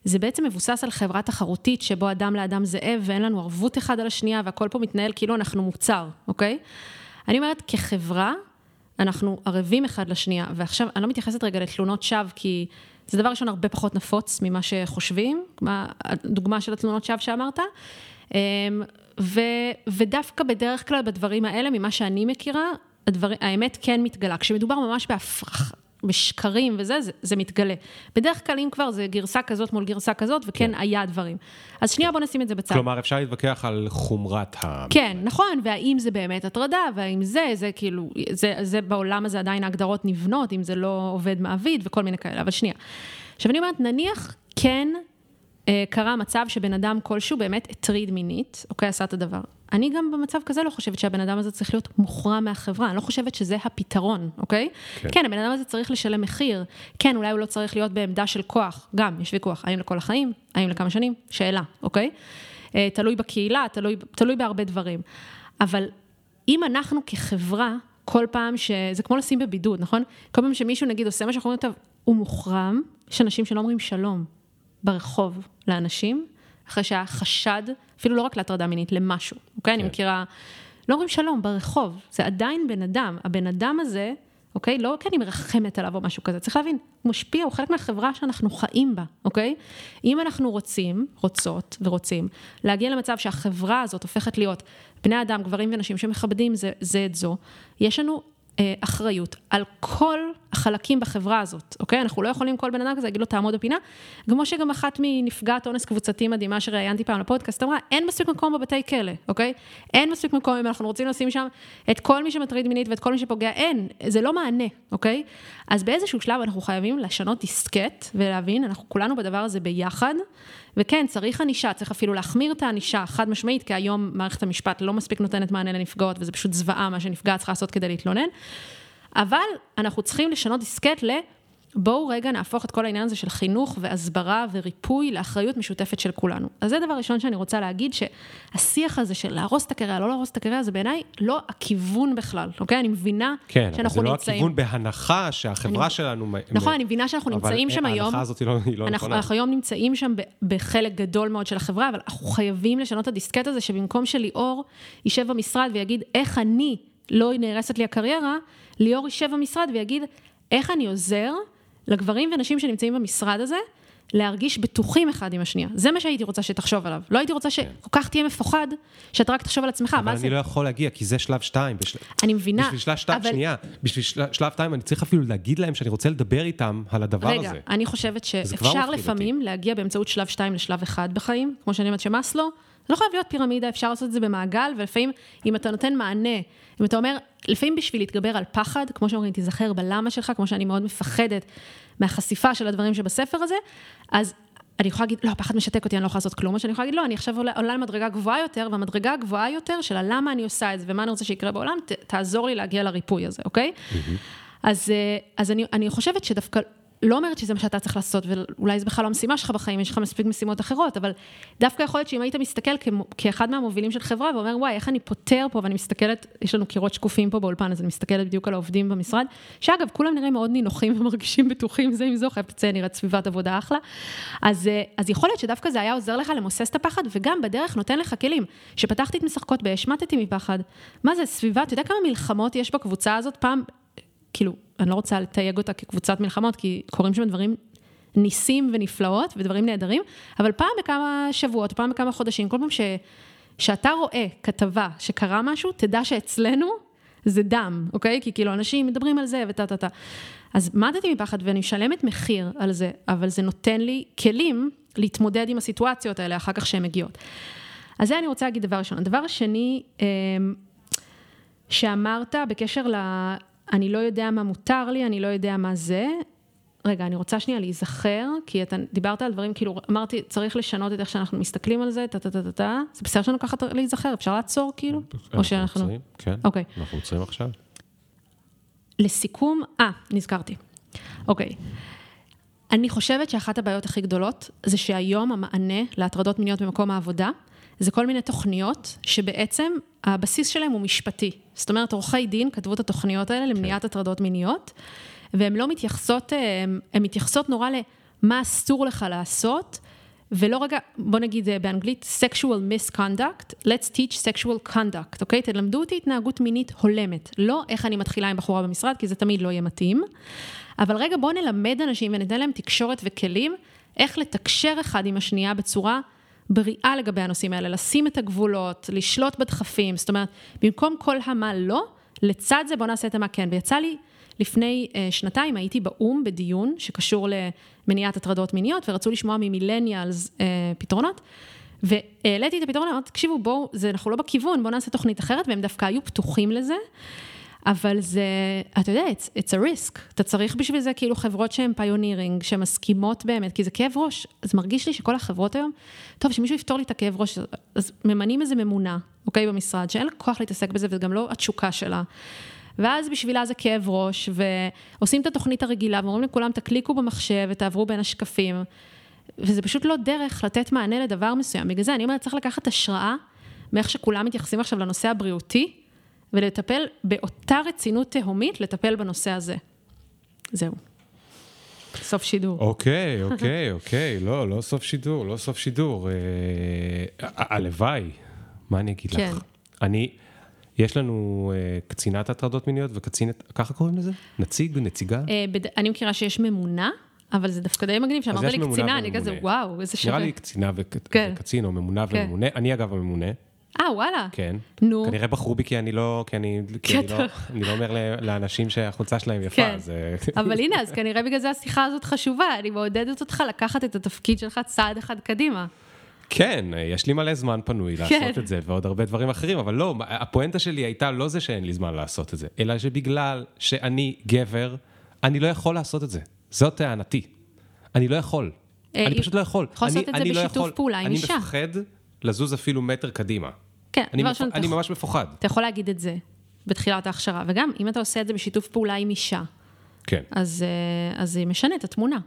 זה בעצם מבוסס על חברה תחרותית, שבו אדם לאדם זאב, ואין לנו ערבות אחד על השנייה, והכל פה מתנהל כאילו אנחנו מוצר, אוקיי? אני אומרת, כחברה, אנחנו ערבים אחד לשנייה, ועכשיו, אני לא מתייחסת רגע לתלונות שווא, כי... זה דבר ראשון הרבה פחות נפוץ ממה שחושבים, הדוגמה של התלונות שווא שאמרת. אמ, ו, ודווקא בדרך כלל בדברים האלה, ממה שאני מכירה, הדבר, האמת כן מתגלה. כשמדובר ממש בהפרח, בשקרים וזה, זה, זה מתגלה. בדרך כלל, אם כבר, זה גרסה כזאת מול גרסה כזאת, וכן כן. היה דברים. אז שנייה, בוא נשים את זה בצד. כלומר, אפשר להתווכח על חומרת ה... כן, נכון, והאם זה באמת הטרדה, והאם זה, זה כאילו, זה, זה בעולם הזה עדיין ההגדרות נבנות, אם זה לא עובד מעביד וכל מיני כאלה, אבל שנייה. עכשיו, אני אומרת, נניח כן קרה מצב שבן אדם כלשהו באמת הטריד מינית, אוקיי, עשה את הדבר. אני גם במצב כזה לא חושבת שהבן אדם הזה צריך להיות מוכרע מהחברה, אני לא חושבת שזה הפתרון, אוקיי? כן. כן, הבן אדם הזה צריך לשלם מחיר, כן, אולי הוא לא צריך להיות בעמדה של כוח, גם, יש ויכוח, האם לכל החיים, האם לכמה שנים, שאלה, אוקיי? אה, תלוי בקהילה, תלוי, תלוי בהרבה דברים. אבל אם אנחנו כחברה, כל פעם ש... זה כמו לשים בבידוד, נכון? כל פעם שמישהו נגיד עושה מה שאנחנו אומרים, הוא מוחרם, יש אנשים שלא אומרים שלום ברחוב לאנשים, אחרי שהיה חשד, אפילו לא רק להטרדה מינית, למשהו, אוקיי? אני כן. מכירה, לא אומרים שלום ברחוב, זה עדיין בן אדם. הבן אדם הזה, אוקיי? לא כי אני מרחמת עליו או משהו כזה, צריך להבין, הוא משפיע, הוא חלק מהחברה שאנחנו חיים בה, אוקיי? אם אנחנו רוצים, רוצות ורוצים, להגיע למצב שהחברה הזאת הופכת להיות בני אדם, גברים ונשים שמכבדים זה, זה את זו, יש לנו אה, אחריות על כל החלקים בחברה הזאת, אוקיי? אנחנו לא יכולים כל בן אדם כזה להגיד לו תעמוד בפינה, כמו שגם אחת מנפגעת אונס קבוצתי מדהימה שראיינתי פעם לפודקאסט, אמרה, אין מספיק מקום בבתי כלא, אוקיי? אין מספיק מקום אם אנחנו רוצים לשים שם את כל מי שמטריד מינית ואת כל מי שפוגע, אין, זה לא מענה, אוקיי? אז באיזשהו שלב אנחנו חייבים לשנות דיסקט ולהבין, אנחנו כולנו בדבר הזה ביחד, וכן, צריך ענישה, צריך אפילו להחמיר את הענישה, חד משמעית, כי היום מערכת המשפט לא מספיק נותנת מענה לנפגעות, וזה פשוט זוועה מה שנפגעת צריכה לעשות כדי להתלונן. אבל אנחנו צריכים לשנות דיסקט ל... בואו רגע נהפוך את כל העניין הזה של חינוך והסברה וריפוי לאחריות משותפת של כולנו. אז זה דבר ראשון שאני רוצה להגיד, שהשיח הזה של להרוס את הקריירה, לא להרוס את הקריירה, זה בעיניי לא הכיוון בכלל, אוקיי? אני מבינה כן, אבל שאנחנו זה לא נמצאים... הכיוון בהנחה שהחברה שלנו... מ- נכון, מ- אני מבינה שאנחנו אבל נמצאים שם היום. ההנחה הזאת היא לא היא לא אנחנו, נכונה. אנחנו היום נמצאים שם בחלק גדול מאוד של החברה, אבל אנחנו חייבים לשנות את הדיסקט הזה, שבמקום שליאור יישב במשרד ויגיד, איך אני לא נהרסת לי הקריירה, ליאור יישב במשרד ויגיד, איך אני עוזר לגברים ונשים שנמצאים במשרד הזה, להרגיש בטוחים אחד עם השנייה. זה מה שהייתי רוצה שתחשוב עליו. לא הייתי רוצה שכל כך תהיה מפוחד, שאתה רק תחשוב על עצמך, אבל מה זה? אני לא יכול להגיע, כי זה שלב שתיים. בשל... אני מבינה, בשביל שלב שתיים, אבל- שנייה, בשביל של... שלב שתיים אני צריך אפילו להגיד להם שאני רוצה לדבר איתם על הדבר רגע, הזה. אני חושבת שאפשר לפעמים להגיע באמצעות שלב 2 לשלב 1 בחיים, כמו שאני אומרת שמאסלו, זה לא חייב להיות פירמידה, אפשר לעשות את זה במעגל, ולפעמים אם אתה נותן מענה, אם אתה אומר, לפעמים בשביל להתגבר על פחד, כמו שאומרים, תיזכר בלמה שלך, כמו שאני מאוד מפחדת מהחשיפה של הדברים שבספר הזה, אז אני יכולה להגיד, לא, הפחד משתק אותי, אני לא יכולה לעשות כלום, או שאני יכולה להגיד, לא, אני עכשיו עולה, עולה למדרגה גבוהה יותר, והמדרגה הגבוהה יותר של הלמה אני עושה את זה ומה אני רוצה שיקרה בעולם, ת, תעזור לי להגיע לריפוי הזה, אוקיי? אז, אה, אז אני, אני חושבת שדווקא, לא אומרת שזה מה שאתה צריך לעשות, ואולי זה בכלל לא המשימה שלך בחיים, יש לך מספיק משימות אחרות, אבל דווקא יכול להיות שאם היית מסתכל כאחד מהמובילים של חברה, ואומר, וואי, איך אני פותר פה, ואני מסתכלת, יש לנו קירות שקופים פה באולפן, אז אני מסתכלת בדיוק על העובדים במשרד, שאגב, כולם נראים מאוד נינוחים [laughs] ומרגישים בטוחים זה עם זו, לציין, נראית סביבת עבודה אחלה. אז, אה, אז יכול להיות שדווקא זה היה עוזר לך למוסס את הפחד, וגם בדרך נותן לך כלים. שפתחתי את משחקות באש, מתתי מפחד. מה זה, סביבה, אתה יודע כמה מלחמות יש בקבוצה הזאת? פעם, כאילו, אני לא רוצה לתייג אותה כקבוצת מלחמות, כי קורים שם דברים ניסים ונפלאות ודברים נהדרים, אבל פעם בכמה שבועות, פעם בכמה חודשים, כל פעם ש, שאתה רואה כתבה שקרה משהו, תדע שאצלנו זה דם, אוקיי? כי כאילו אנשים מדברים על זה וטה טה טה. אז מתתי מפחד ואני משלמת מחיר על זה, אבל זה נותן לי כלים להתמודד עם הסיטואציות האלה אחר כך שהן מגיעות. אז זה אני רוצה להגיד דבר ראשון. הדבר השני, אמ, שאמרת בקשר. אני לא יודע מה מותר לי, אני לא יודע מה זה. רגע, אני רוצה שנייה להיזכר, כי אתה דיברת על דברים, כאילו, אמרתי, צריך לשנות את איך שאנחנו מסתכלים על זה, טה-טה-טה-טה. זה בסדר שלנו ככה להיזכר, אפשר לעצור, כאילו? או שאנחנו... עוצרים? כן. אוקיי. אנחנו עוצרים עכשיו. לסיכום, אה, נזכרתי. אוקיי. אני חושבת שאחת הבעיות הכי גדולות זה שהיום המענה להטרדות מיניות במקום העבודה, זה כל מיני תוכניות שבעצם הבסיס שלהם הוא משפטי. זאת אומרת, עורכי דין כתבו את התוכניות האלה למניעת הטרדות מיניות, והן לא מתייחסות, הן הן מתייחסות נורא למה אסור לך לעשות, ולא רגע, בוא נגיד אה, באנגלית, sexual misconduct, let's teach sexual conduct, אוקיי? תלמדו אותי התנהגות מינית הולמת, לא איך אני מתחילה עם בחורה במשרד, כי זה תמיד לא יהיה מתאים, אבל רגע, בואו נלמד אנשים וניתן להם תקשורת וכלים, איך לתקשר אחד עם השנייה בצורה בריאה לגבי הנושאים האלה, לשים את הגבולות, לשלוט בדחפים, זאת אומרת, במקום כל המה לא, לצד זה בואו נעשה את המה כן. ויצא לי, לפני uh, שנתיים הייתי באו"ם בדיון שקשור למניעת הטרדות מיניות, ורצו לשמוע ממילניאלס uh, פתרונות. והעליתי את הפתרון, אמרתי, תקשיבו, בואו, אנחנו לא בכיוון, בואו נעשה תוכנית אחרת, והם דווקא היו פתוחים לזה. אבל זה, אתה יודע, it's, it's a risk. אתה צריך בשביל זה כאילו חברות שהן פיונירינג, שמסכימות באמת, כי זה כאב ראש. אז מרגיש לי שכל החברות היום, טוב, שמישהו יפתור לי את הכאב ראש, אז ממנים איזה ממונה, אוקיי, במשרד, שאין לה כוח להתעסק בזה, וזה גם לא התשוקה שלה. ואז בשבילה זה כאב ראש, ועושים את התוכנית הרגילה, ואומרים לכולם, תקליקו במחשב ותעברו בין השקפים. וזה פשוט לא דרך לתת מענה לדבר מסוים. בגלל זה אני אומרת, צריך לקחת השראה מאיך שכולם מתייחסים עכשיו לנושא הבריאותי, ולטפל באותה רצינות תהומית, לטפל בנושא הזה. זהו. סוף שידור. אוקיי, [laughs] אוקיי, אוקיי, לא, לא סוף שידור, לא סוף שידור. אה, הלוואי, מה אני אגיד כן. לך? אני, יש לנו אה, קצינת הטרדות מיניות וקצינת, ככה קוראים לזה? נציג, נציגה? אה, אני מכירה שיש ממונה, אבל זה דווקא די מגניב שאמרת לי קצינה, אני. כזה, וואו, איזה שווה. נראה לי קצינה כן. וקצין, או ממונה כן. וממונה. אני אגב הממונה, אה, וואלה. כן. נו. כנראה בחרו בי כי אני לא, כי אני, כי אני לא, אני לא אומר לאנשים שהחולצה שלהם יפה, כן. אז... אה, [laughs] אבל הנה, אז כנראה בגלל זה השיחה הזאת חשובה, אני מעודדת אותך לקחת את התפקיד שלך צעד אחד קדימה. כן, יש לי מלא זמן פנוי לעשות כן. את זה, ועוד הרבה דברים אחרים, אבל לא, הפואנטה שלי הייתה לא זה שאין לי זמן לעשות את זה, אלא שבגלל שאני גבר, אני לא יכול לעשות את זה. זאת טענתי. אני לא יכול. אה, אני פשוט לא יכול. יכול לעשות אני- את זה לא בשיתוף יכול. פעולה עם אישה. אני מפחד לזוז אפילו מטר קדימה. כן, אני מפ- אני ממש מפוחד. אתה יכול להגיד את זה בתחילת ההכשרה, וגם אם אתה עושה את זה בשיתוף פעולה עם אישה, כן, אז, אה, אז זה משנה את התמונה.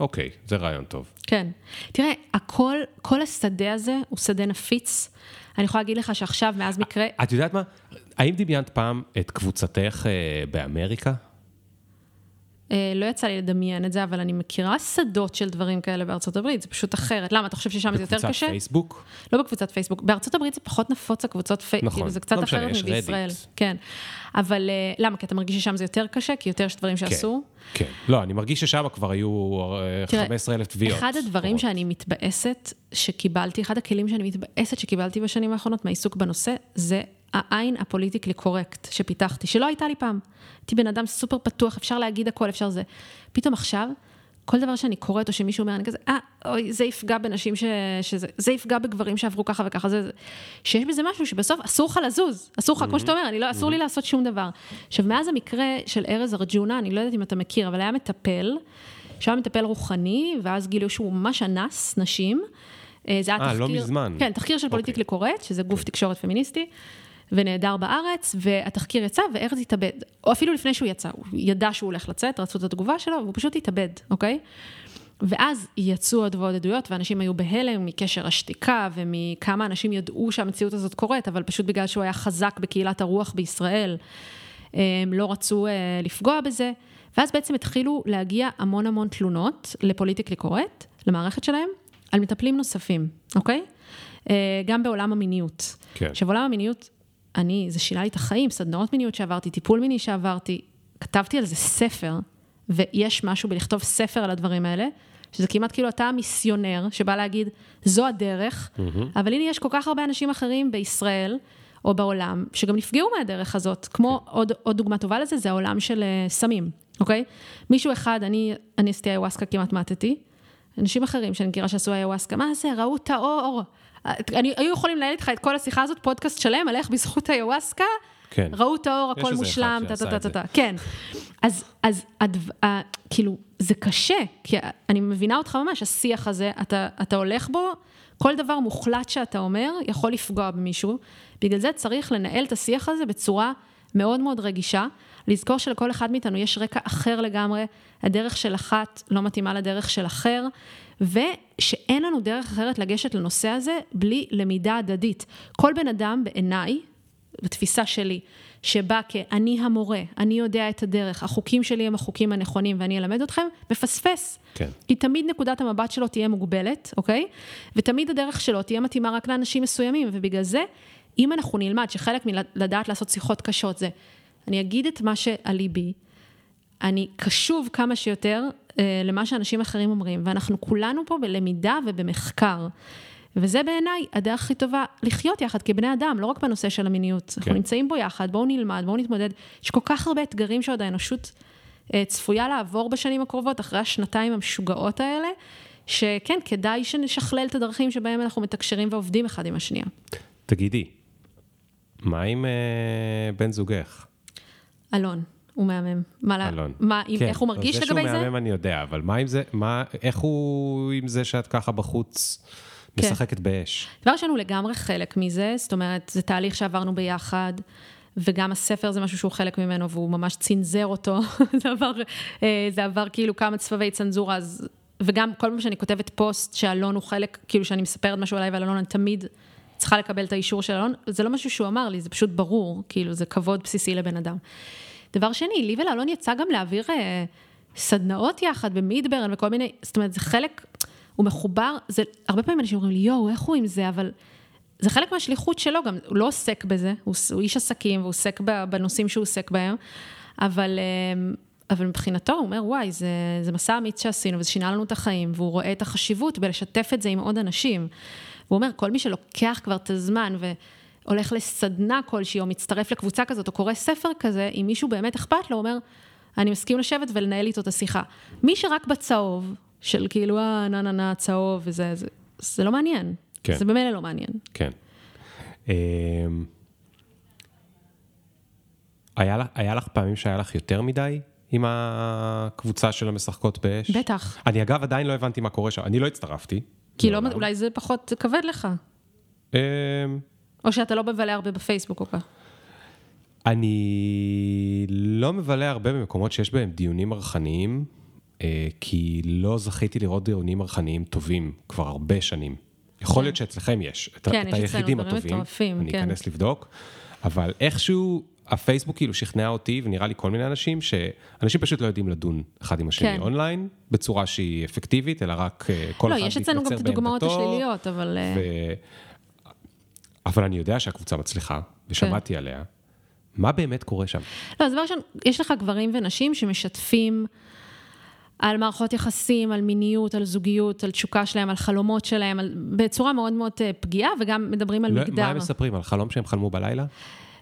אוקיי, זה רעיון טוב. כן. תראה, הכל, כל השדה הזה הוא שדה נפיץ. אני יכולה להגיד לך שעכשיו, מאז מקרה, את יודעת מה? האם דמיינת פעם את קבוצתך אה, באמריקה? אה, לא יצא לי לדמיין את זה, אבל אני מכירה שדות של דברים כאלה בארצות הברית, זה פשוט אחרת. למה, אתה חושב ששם זה יותר בקבוצת קשה? פייסבוק? לא בקבוצת פייסבוק. בארצות הברית זה פחות נפוץ, הקבוצות פייסבוק, נכון. כאילו זה קצת לא אחרת יש מבישראל. כן. אבל אה, למה? כי אתה מרגיש ששם זה יותר קשה? כי יותר יש דברים שאסור? כן. לא, אני מרגיש ששם כבר היו אה, תראה, 15,000 תביעות. אחד הדברים. שאני מתבאסת שקיבלתי, אחד הכלים שאני מתבאסת שקיבלתי בשנים האחרונות מהעיסוק בנושא, זה העין הפוליטיקלי קורקט שפיתחתי, שלא הייתה לי פעם. הייתי בן אדם סופר פתוח, אפשר להגיד הכל, אפשר זה. פתאום עכשיו, כל דבר שאני קוראת או שמישהו אומר, אני כזה, אה, אוי, זה יפגע בנשים ש... שזה, זה יפגע בגברים שעברו ככה וככה, זה, זה... שיש בזה משהו שבסוף אסור לך לזוז, אסור לך, כמו שאתה אומר, אני לא, אסור לי לעשות שום דבר. עכשיו, מאז המקרה של ארז ארג'ונה, אני לא יודעת אם אתה מכיר, אבל היה מטפל, שהיה מטפל רוחני, ואז גילו שהוא ממש אנס נשים. אה, זה היה אה, תחקיר... לא מזמן. כן, תחקיר של פוליטיקלי קורט, שזה גוף תקשורת פמיניסטי, ונעדר בארץ, והתחקיר יצא, וארז התאבד. או אפילו לפני שהוא יצא, הוא ידע שהוא הולך לצאת, רצו את התגובה שלו, והוא פשוט התאבד, אוקיי? ואז יצאו עוד ועוד עדויות, ואנשים היו בהלם מקשר השתיקה, ומכמה אנשים ידעו שהמציאות הזאת קורית, אבל פשוט בגלל שהוא היה חזק בקהילת הרוח בישראל, הם לא רצו אה, לפגוע בזה. ואז בעצם התחילו להגיע המון המון תלונות לפוליטיקלי קורט, למערכת שלהם, על מטפלים נוספים, אוקיי? אה, גם בעולם המיניות. כן. עכשיו, עולם המיניות, אני, זה שינה לי את החיים, סדנאות מיניות שעברתי, טיפול מיני שעברתי, כתבתי על זה ספר, ויש משהו בלכתוב ספר על הדברים האלה, שזה כמעט כאילו אתה המיסיונר שבא להגיד, זו הדרך, אבל הנה יש כל כך הרבה אנשים אחרים בישראל, או בעולם, שגם נפגעו מהדרך הזאת. כמו עוד, עוד דוגמה טובה לזה, זה העולם של אה, סמים, אוקיי? מישהו אחד, אני, אני עשיתי איוואסקה כמעט מתתי, אנשים אחרים שאני מכירה שעשו איוואסקה, מה זה, ראו את האור. אני, היו יכולים לנהל איתך את כל השיחה הזאת, פודקאסט שלם, על איך בזכות היוואסקה, כן. ראו את האור, הכל מושלם, אחד טה שעשה טה את טה זה. טה. כן. אז, אז הדב, ה, כאילו, זה קשה, כי אני מבינה אותך ממש, השיח הזה, אתה, אתה הולך בו, כל דבר מוחלט שאתה אומר יכול לפגוע במישהו. בגלל זה צריך לנהל את השיח הזה בצורה מאוד מאוד רגישה, לזכור שלכל אחד מאיתנו יש רקע אחר לגמרי, הדרך של אחת לא מתאימה לדרך של אחר, ושאין לנו דרך אחרת לגשת לנושא הזה בלי למידה הדדית. כל בן אדם בעיניי, בתפיסה שלי, שבא כ"אני המורה, אני יודע את הדרך, החוקים שלי הם החוקים הנכונים ואני אלמד אתכם", מפספס. כן. כי תמיד נקודת המבט שלו תהיה מוגבלת, אוקיי? ותמיד הדרך שלו תהיה מתאימה רק לאנשים מסוימים, ובגלל זה, אם אנחנו נלמד שחלק מלדעת לעשות שיחות קשות זה, אני אגיד את מה שעל ליבי, אני קשוב כמה שיותר למה שאנשים אחרים אומרים, ואנחנו כולנו פה בלמידה ובמחקר. וזה בעיניי הדרך הכי טובה לחיות יחד כבני אדם, לא רק בנושא של המיניות. כן. אנחנו נמצאים בו יחד, בואו נלמד, בואו נתמודד. יש כל כך הרבה אתגרים שעוד האנושות אה, צפויה לעבור בשנים הקרובות, אחרי השנתיים המשוגעות האלה, שכן, כדאי שנשכלל את הדרכים שבהם אנחנו מתקשרים ועובדים אחד עם השנייה. תגידי, מה עם אה, בן זוגך? אלון, הוא מהמם. מה, אלון. מה, כן, איך הוא מרגיש לגבי זה זה? שהוא מהמם אני יודע, אבל מה עם זה, מה, איך הוא עם זה שאת ככה בחוץ כן. משחקת באש? דבר ראשון, הוא לגמרי חלק מזה, זאת אומרת, זה תהליך שעברנו ביחד, וגם הספר זה משהו שהוא חלק ממנו, והוא ממש צנזר אותו. [laughs] זה, עבר, אה, זה עבר כאילו כמה צבבי צנזורה, אז... וגם כל פעם שאני כותבת פוסט שאלון הוא חלק, כאילו שאני מספרת משהו עליי ועל אלון, אני תמיד צריכה לקבל את האישור של אלון. זה לא משהו שהוא אמר לי, זה פשוט ברור, כאילו, זה כבוד בסיסי לבן אדם. דבר שני, לי ולאלון יצא גם להעביר אה, סדנאות יחד במידברן וכל מיני, זאת אומרת, זה חלק, הוא מחובר, זה, הרבה פעמים אנשים אומרים לי, יואו, איך הוא עם זה, אבל זה חלק מהשליחות שלו, גם הוא לא עוסק בזה, הוא, הוא איש עסקים והוא עוסק בנושאים שהוא עוסק בהם, אבל, אמ, אבל מבחינתו הוא אומר, וואי, זה, זה מסע אמיץ שעשינו וזה שינה לנו את החיים, והוא רואה את החשיבות בלשתף את זה עם עוד אנשים. והוא אומר, כל מי שלוקח כבר את הזמן והולך לסדנה כלשהי, או מצטרף לקבוצה כזאת, או קורא ספר כזה, אם מישהו באמת אכפת לו, אומר, אני מסכים לשבת ולנהל איתו את השיחה. מי שרק בצהוב, של כאילו, אה, נה נה נה, צהוב וזה, זה, זה לא מעניין. כן. זה במילא לא מעניין. כן. אמ, היה, היה לך פעמים שהיה לך יותר מדי עם הקבוצה של המשחקות באש? בטח. אני אגב עדיין לא הבנתי מה קורה שם, אני לא הצטרפתי. כי לא, אולי זה פחות כבד לך. או שאתה לא מבלה הרבה בפייסבוק או כך. אני לא מבלה הרבה במקומות שיש בהם דיונים מרחניים, אה, כי לא זכיתי לראות דיונים מרחניים טובים כבר הרבה שנים. יכול להיות שאצלכם יש, את, כן, את היחידים הטובים, אני כן. אכנס לבדוק, אבל איכשהו הפייסבוק כאילו שכנע אותי, ונראה לי כל מיני אנשים, שאנשים פשוט לא יודעים לדון אחד עם השני כן. אונליין, בצורה שהיא אפקטיבית, אלא רק אה, כל לא, אחד מתמצר בעמדתו. לא, יש אצלנו גם את הדוגמאות השליליות, אבל... אה, ו... אבל אני יודע שהקבוצה מצליחה, ושמעתי כן. עליה. מה באמת קורה שם? לא, אז דבר ראשון, יש לך גברים ונשים שמשתפים... על מערכות יחסים, על מיניות, על זוגיות, על תשוקה שלהם, על חלומות שלהם, על, בצורה מאוד מאוד אה, פגיעה, וגם מדברים על לא, מגדר. מה הם מספרים? על חלום שהם חלמו בלילה?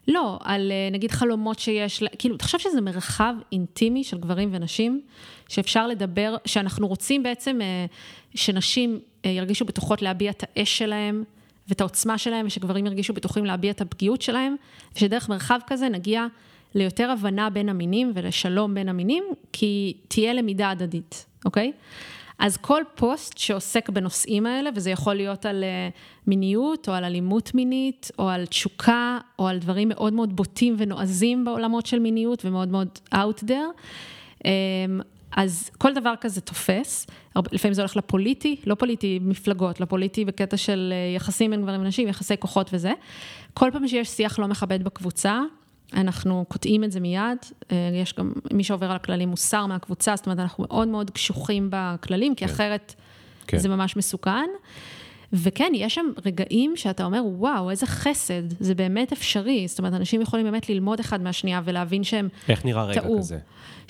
לא, על אה, נגיד חלומות שיש, כאילו, תחשוב שזה מרחב אינטימי של גברים ונשים, שאפשר לדבר, שאנחנו רוצים בעצם אה, שנשים ירגישו בטוחות להביע את האש שלהם ואת העוצמה שלהם, ושגברים ירגישו בטוחים להביע את הפגיעות שלהם, ושדרך מרחב כזה נגיע ליותר הבנה בין המינים ולשלום בין המינים, כי תהיה למידה הדדית, אוקיי? אז כל פוסט שעוסק בנושאים האלה, וזה יכול להיות על אה, מיניות, או על אלימות מינית, או על תשוקה, או על דברים מאוד מאוד בוטים ונועזים בעולמות של מיניות, ומאוד מאוד out there, אמ, אז כל דבר כזה תופס, לפעמים זה הולך לפוליטי, לא פוליטי מפלגות, לפוליטי בקטע של אה, יחסים בין גברים ונשים, יחסי כוחות וזה. כל פעם שיש שיח לא מכבד בקבוצה, אנחנו קוטעים את זה מיד, אה, יש גם, מי שעובר על הכללים מוסר מהקבוצה, זאת אומרת, אנחנו מאוד מאוד קשוחים בכללים, כי כן. אחרת כן. זה ממש מסוכן. וכן, יש שם רגעים שאתה אומר, וואו, איזה חסד, זה באמת אפשרי. זאת אומרת, אנשים יכולים באמת ללמוד אחד מהשנייה ולהבין שהם טעו. איך נראה רגע טעו. כזה?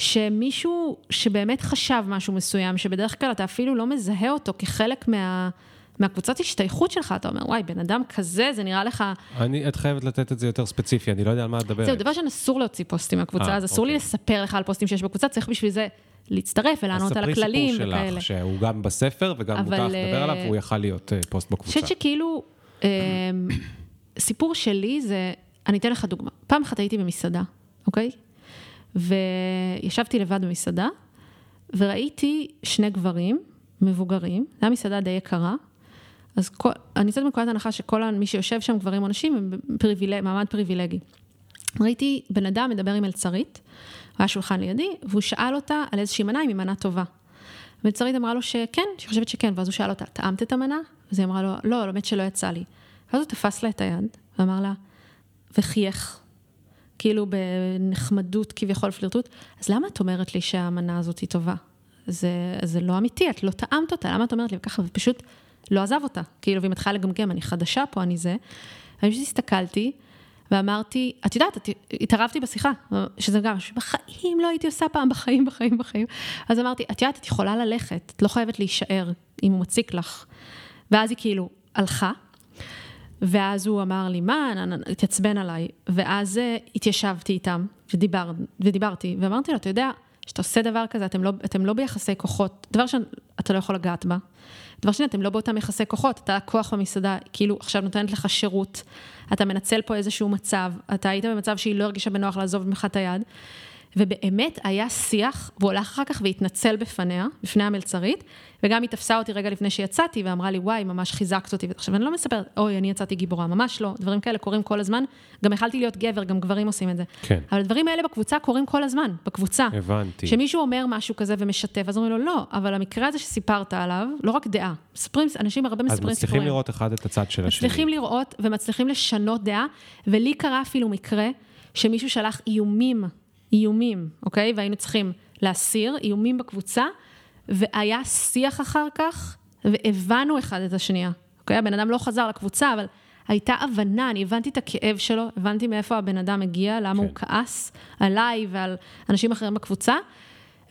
שמישהו שבאמת חשב משהו מסוים, שבדרך כלל אתה אפילו לא מזהה אותו כחלק מה... מהקבוצת השתייכות שלך, אתה אומר, וואי, בן אדם כזה, זה נראה לך... אני, את חייבת לתת את זה יותר ספציפי, אני לא יודע על מה את מדברת. זהו, דבר שאסור להוציא פוסטים מהקבוצה, אה, אז אסור אוקיי. לי לספר לך על פוסטים שיש בקבוצה, צריך בשביל זה להצטרף ולענות על הכללים וכאלה. אז ספרי סיפור שלך, שהוא גם בספר וגם אבל... מותר לדבר עליו, והוא יכל להיות אה, פוסט בקבוצה. אני חושבת שכאילו, [clears throat] סיפור שלי זה, אני אתן לך דוגמה. פעם אחת הייתי במסעדה, אוקיי? וישבתי לבד במסעדה, וראיתי שני גברים מבוגרים, זו הייתה מסעדה די יקרה, אז כל, אני יוצאת מנקודת הנחה שכל מי שיושב שם, גברים או נשים, הם פריבילג, מעמד פריבילגי. ראיתי בן אדם מדבר עם מלצרית, היה שולחן לידי, והוא שאל אותה על איזושהי מנה, אם היא מנה טובה. המלצרית אמרה לו שכן, שהיא חושבת שכן, ואז הוא שאל אותה, טעמת את המנה? אז היא אמרה לו, לא, האמת שלא יצא לי. ואז הוא תפס לה את היד, ואמר לה, וחייך, כאילו בנחמדות, כביכול פלירטוט, אז למה את אומרת לי שהמנה הזאת היא טובה? זה, זה לא אמיתי, את לא טעמת אותה, למה את אומרת לי ככה? ופשוט לא עזב אותה. כאילו, והיא מתחילה לגמגם, אני חדשה פה, אני זה. ואני פשוט הסתכלתי, ואמרתי, את יודעת, התערבתי בשיחה, שזה גם, שבחיים לא הייתי עושה פעם, בחיים, בחיים, בחיים. אז אמרתי, את יודעת, את יכולה ללכת, את לא חייבת להישאר, אם הוא מציק לך. ואז היא כאילו הלכה, ואז הוא אמר לי, מה, התעצבן עליי, ואז אה, התיישבתי איתם, ודיבר, ודיברתי, ואמרתי לו, אתה יודע, כשאתה עושה דבר כזה, אתם לא, אתם לא ביחסי כוחות, דבר שאתה לא יכול לגעת בה. דבר שני, אתם לא באותם יחסי כוחות, אתה לקוח במסעדה, כאילו עכשיו נותנת לך שירות, אתה מנצל פה איזשהו מצב, אתה היית במצב שהיא לא הרגישה בנוח לעזוב ממך את היד, ובאמת היה שיח, והוא הלך אחר כך והתנצל בפניה, בפני המלצרית, וגם היא תפסה אותי רגע לפני שיצאתי, ואמרה לי, וואי, ממש חיזקת אותי. עכשיו, אני לא מספרת, אוי, אני יצאתי גיבורה, ממש לא, דברים כאלה קורים כל הזמן. גם יכלתי להיות גבר, גם גברים עושים את זה. כן. אבל הדברים האלה בקבוצה קורים כל הזמן, בקבוצה. הבנתי. כשמישהו אומר משהו כזה ומשתף, אז אומרים לו, לא, אבל המקרה הזה שסיפרת עליו, לא רק דעה, מספרים, אנשים הרבה מספרים סיפורים. אז מצליחים לראות אחד את הצד של השני. מצליחים לראות ומצליחים לשנות דעה, ולי קרה אפילו מקרה שמישהו שלח איומים איומים, אוקיי? והיינו צריכים להסיר איומים בקבוצה, והיה שיח אחר כך, והבנו אחד את השנייה, אוקיי? הבן אדם לא חזר לקבוצה, אבל הייתה הבנה, אני הבנתי את הכאב שלו, הבנתי מאיפה הבן אדם מגיע, למה כן. הוא כעס עליי ועל אנשים אחרים בקבוצה,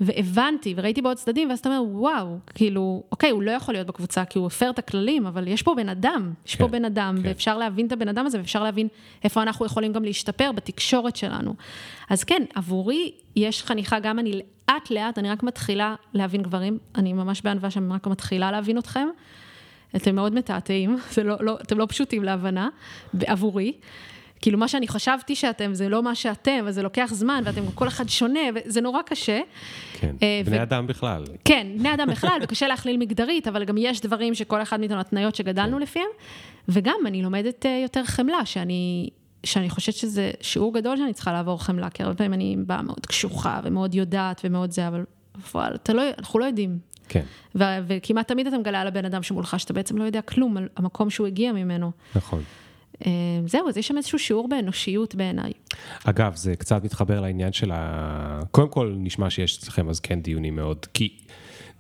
והבנתי, וראיתי בעוד צדדים, ואז אתה אומר, וואו, כאילו, אוקיי, הוא לא יכול להיות בקבוצה כי הוא הפר את הכללים, אבל יש פה בן אדם, יש פה כן, בן אדם, כן. ואפשר להבין את הבן אדם הזה, ואפשר להבין איפה אנחנו יכולים גם להשתפר בתקשורת שלנו. אז כן, עבורי יש חניכה, גם אני לאט לאט, אני רק מתחילה להבין גברים, אני ממש בענווה שאני רק מתחילה להבין אתכם. אתם מאוד מתעתעים, לא, לא, אתם לא פשוטים להבנה, עבורי. כאילו, מה שאני חשבתי שאתם, זה לא מה שאתם, וזה לוקח זמן, ואתם כל אחד שונה, וזה נורא קשה. כן, אה, בני ו- אדם בכלל. כן, בני אדם בכלל, וקשה להכליל מגדרית, אבל גם יש דברים שכל אחד מאיתנו, התניות שגדלנו לפיהם, וגם אני לומדת אה, יותר חמלה, שאני, שאני חושבת שזה שיעור גדול שאני צריכה לעבור חמלה, כי הרבה פעמים אני באה מאוד קשוחה ומאוד יודעת ומאוד זה, אבל בפועל, לא, אנחנו לא יודעים. כן, ו- וכמעט תמיד אתה מגלה על הבן אדם שמולך, שאתה בעצם לא יודע כלום על המקום שהוא הגיע ממנו. נכון. אה, זהו, אז יש שם איזשהו שיעור באנושיות בעיניי. אגב, זה קצת מתחבר לעניין של ה... קודם כל, נשמע שיש אצלכם אז כן דיונים מאוד, כי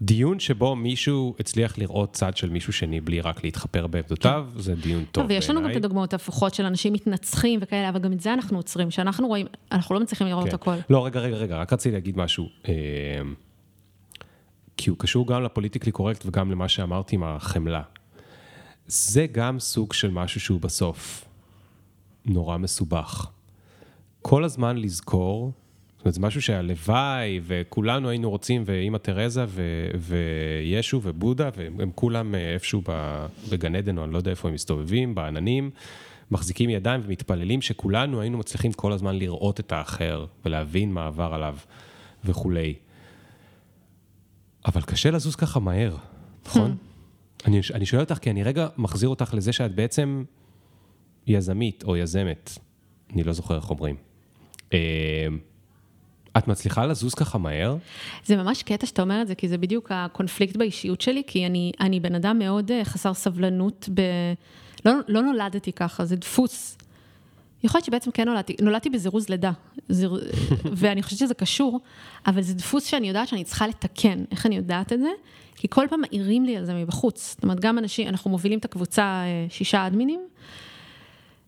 דיון שבו מישהו הצליח לראות צד של מישהו שני בלי רק להתחפר בעמדותיו, זה דיון טוב טוב, ויש לנו גם בעיניי. את הדוגמאות ההפוכות של אנשים מתנצחים וכאלה, אבל גם את זה אנחנו עוצרים, שאנחנו רואים, אנחנו לא מצליחים לראות כן. הכל. לא, רגע, רגע, רגע, רק רציתי להגיד משהו. אה, כי הוא קשור גם לפוליטיקלי קורקט וגם למה שאמרתי עם החמלה. זה גם סוג של משהו שהוא בסוף נורא מסובך. כל הזמן לזכור, זאת אומרת, זה משהו שהלוואי, וכולנו היינו רוצים, ואימא תרזה, ו- וישו, ובודה, והם כולם אה, איפשהו בגן עדן, או אני לא יודע איפה הם מסתובבים, בעננים, מחזיקים ידיים ומתפללים שכולנו היינו מצליחים כל הזמן לראות את האחר, ולהבין מה עבר עליו, וכולי. אבל קשה לזוז ככה מהר, נכון? אני, אני שואל אותך, כי אני רגע מחזיר אותך לזה שאת בעצם יזמית או יזמת, אני לא זוכר איך אומרים. אה, את מצליחה לזוז ככה מהר? זה ממש קטע שאתה אומר את זה, כי זה בדיוק הקונפליקט באישיות שלי, כי אני, אני בן אדם מאוד אה, חסר סבלנות, ב... לא, לא נולדתי ככה, זה דפוס. יכול להיות שבעצם כן נולדתי, נולדתי בזירוז לידה, זיר... [laughs] ואני חושבת שזה קשור, אבל זה דפוס שאני יודעת שאני צריכה לתקן. איך אני יודעת את זה? כי כל פעם מעירים לי על זה מבחוץ. זאת אומרת, גם אנשים, אנחנו מובילים את הקבוצה אה, שישה אדמינים,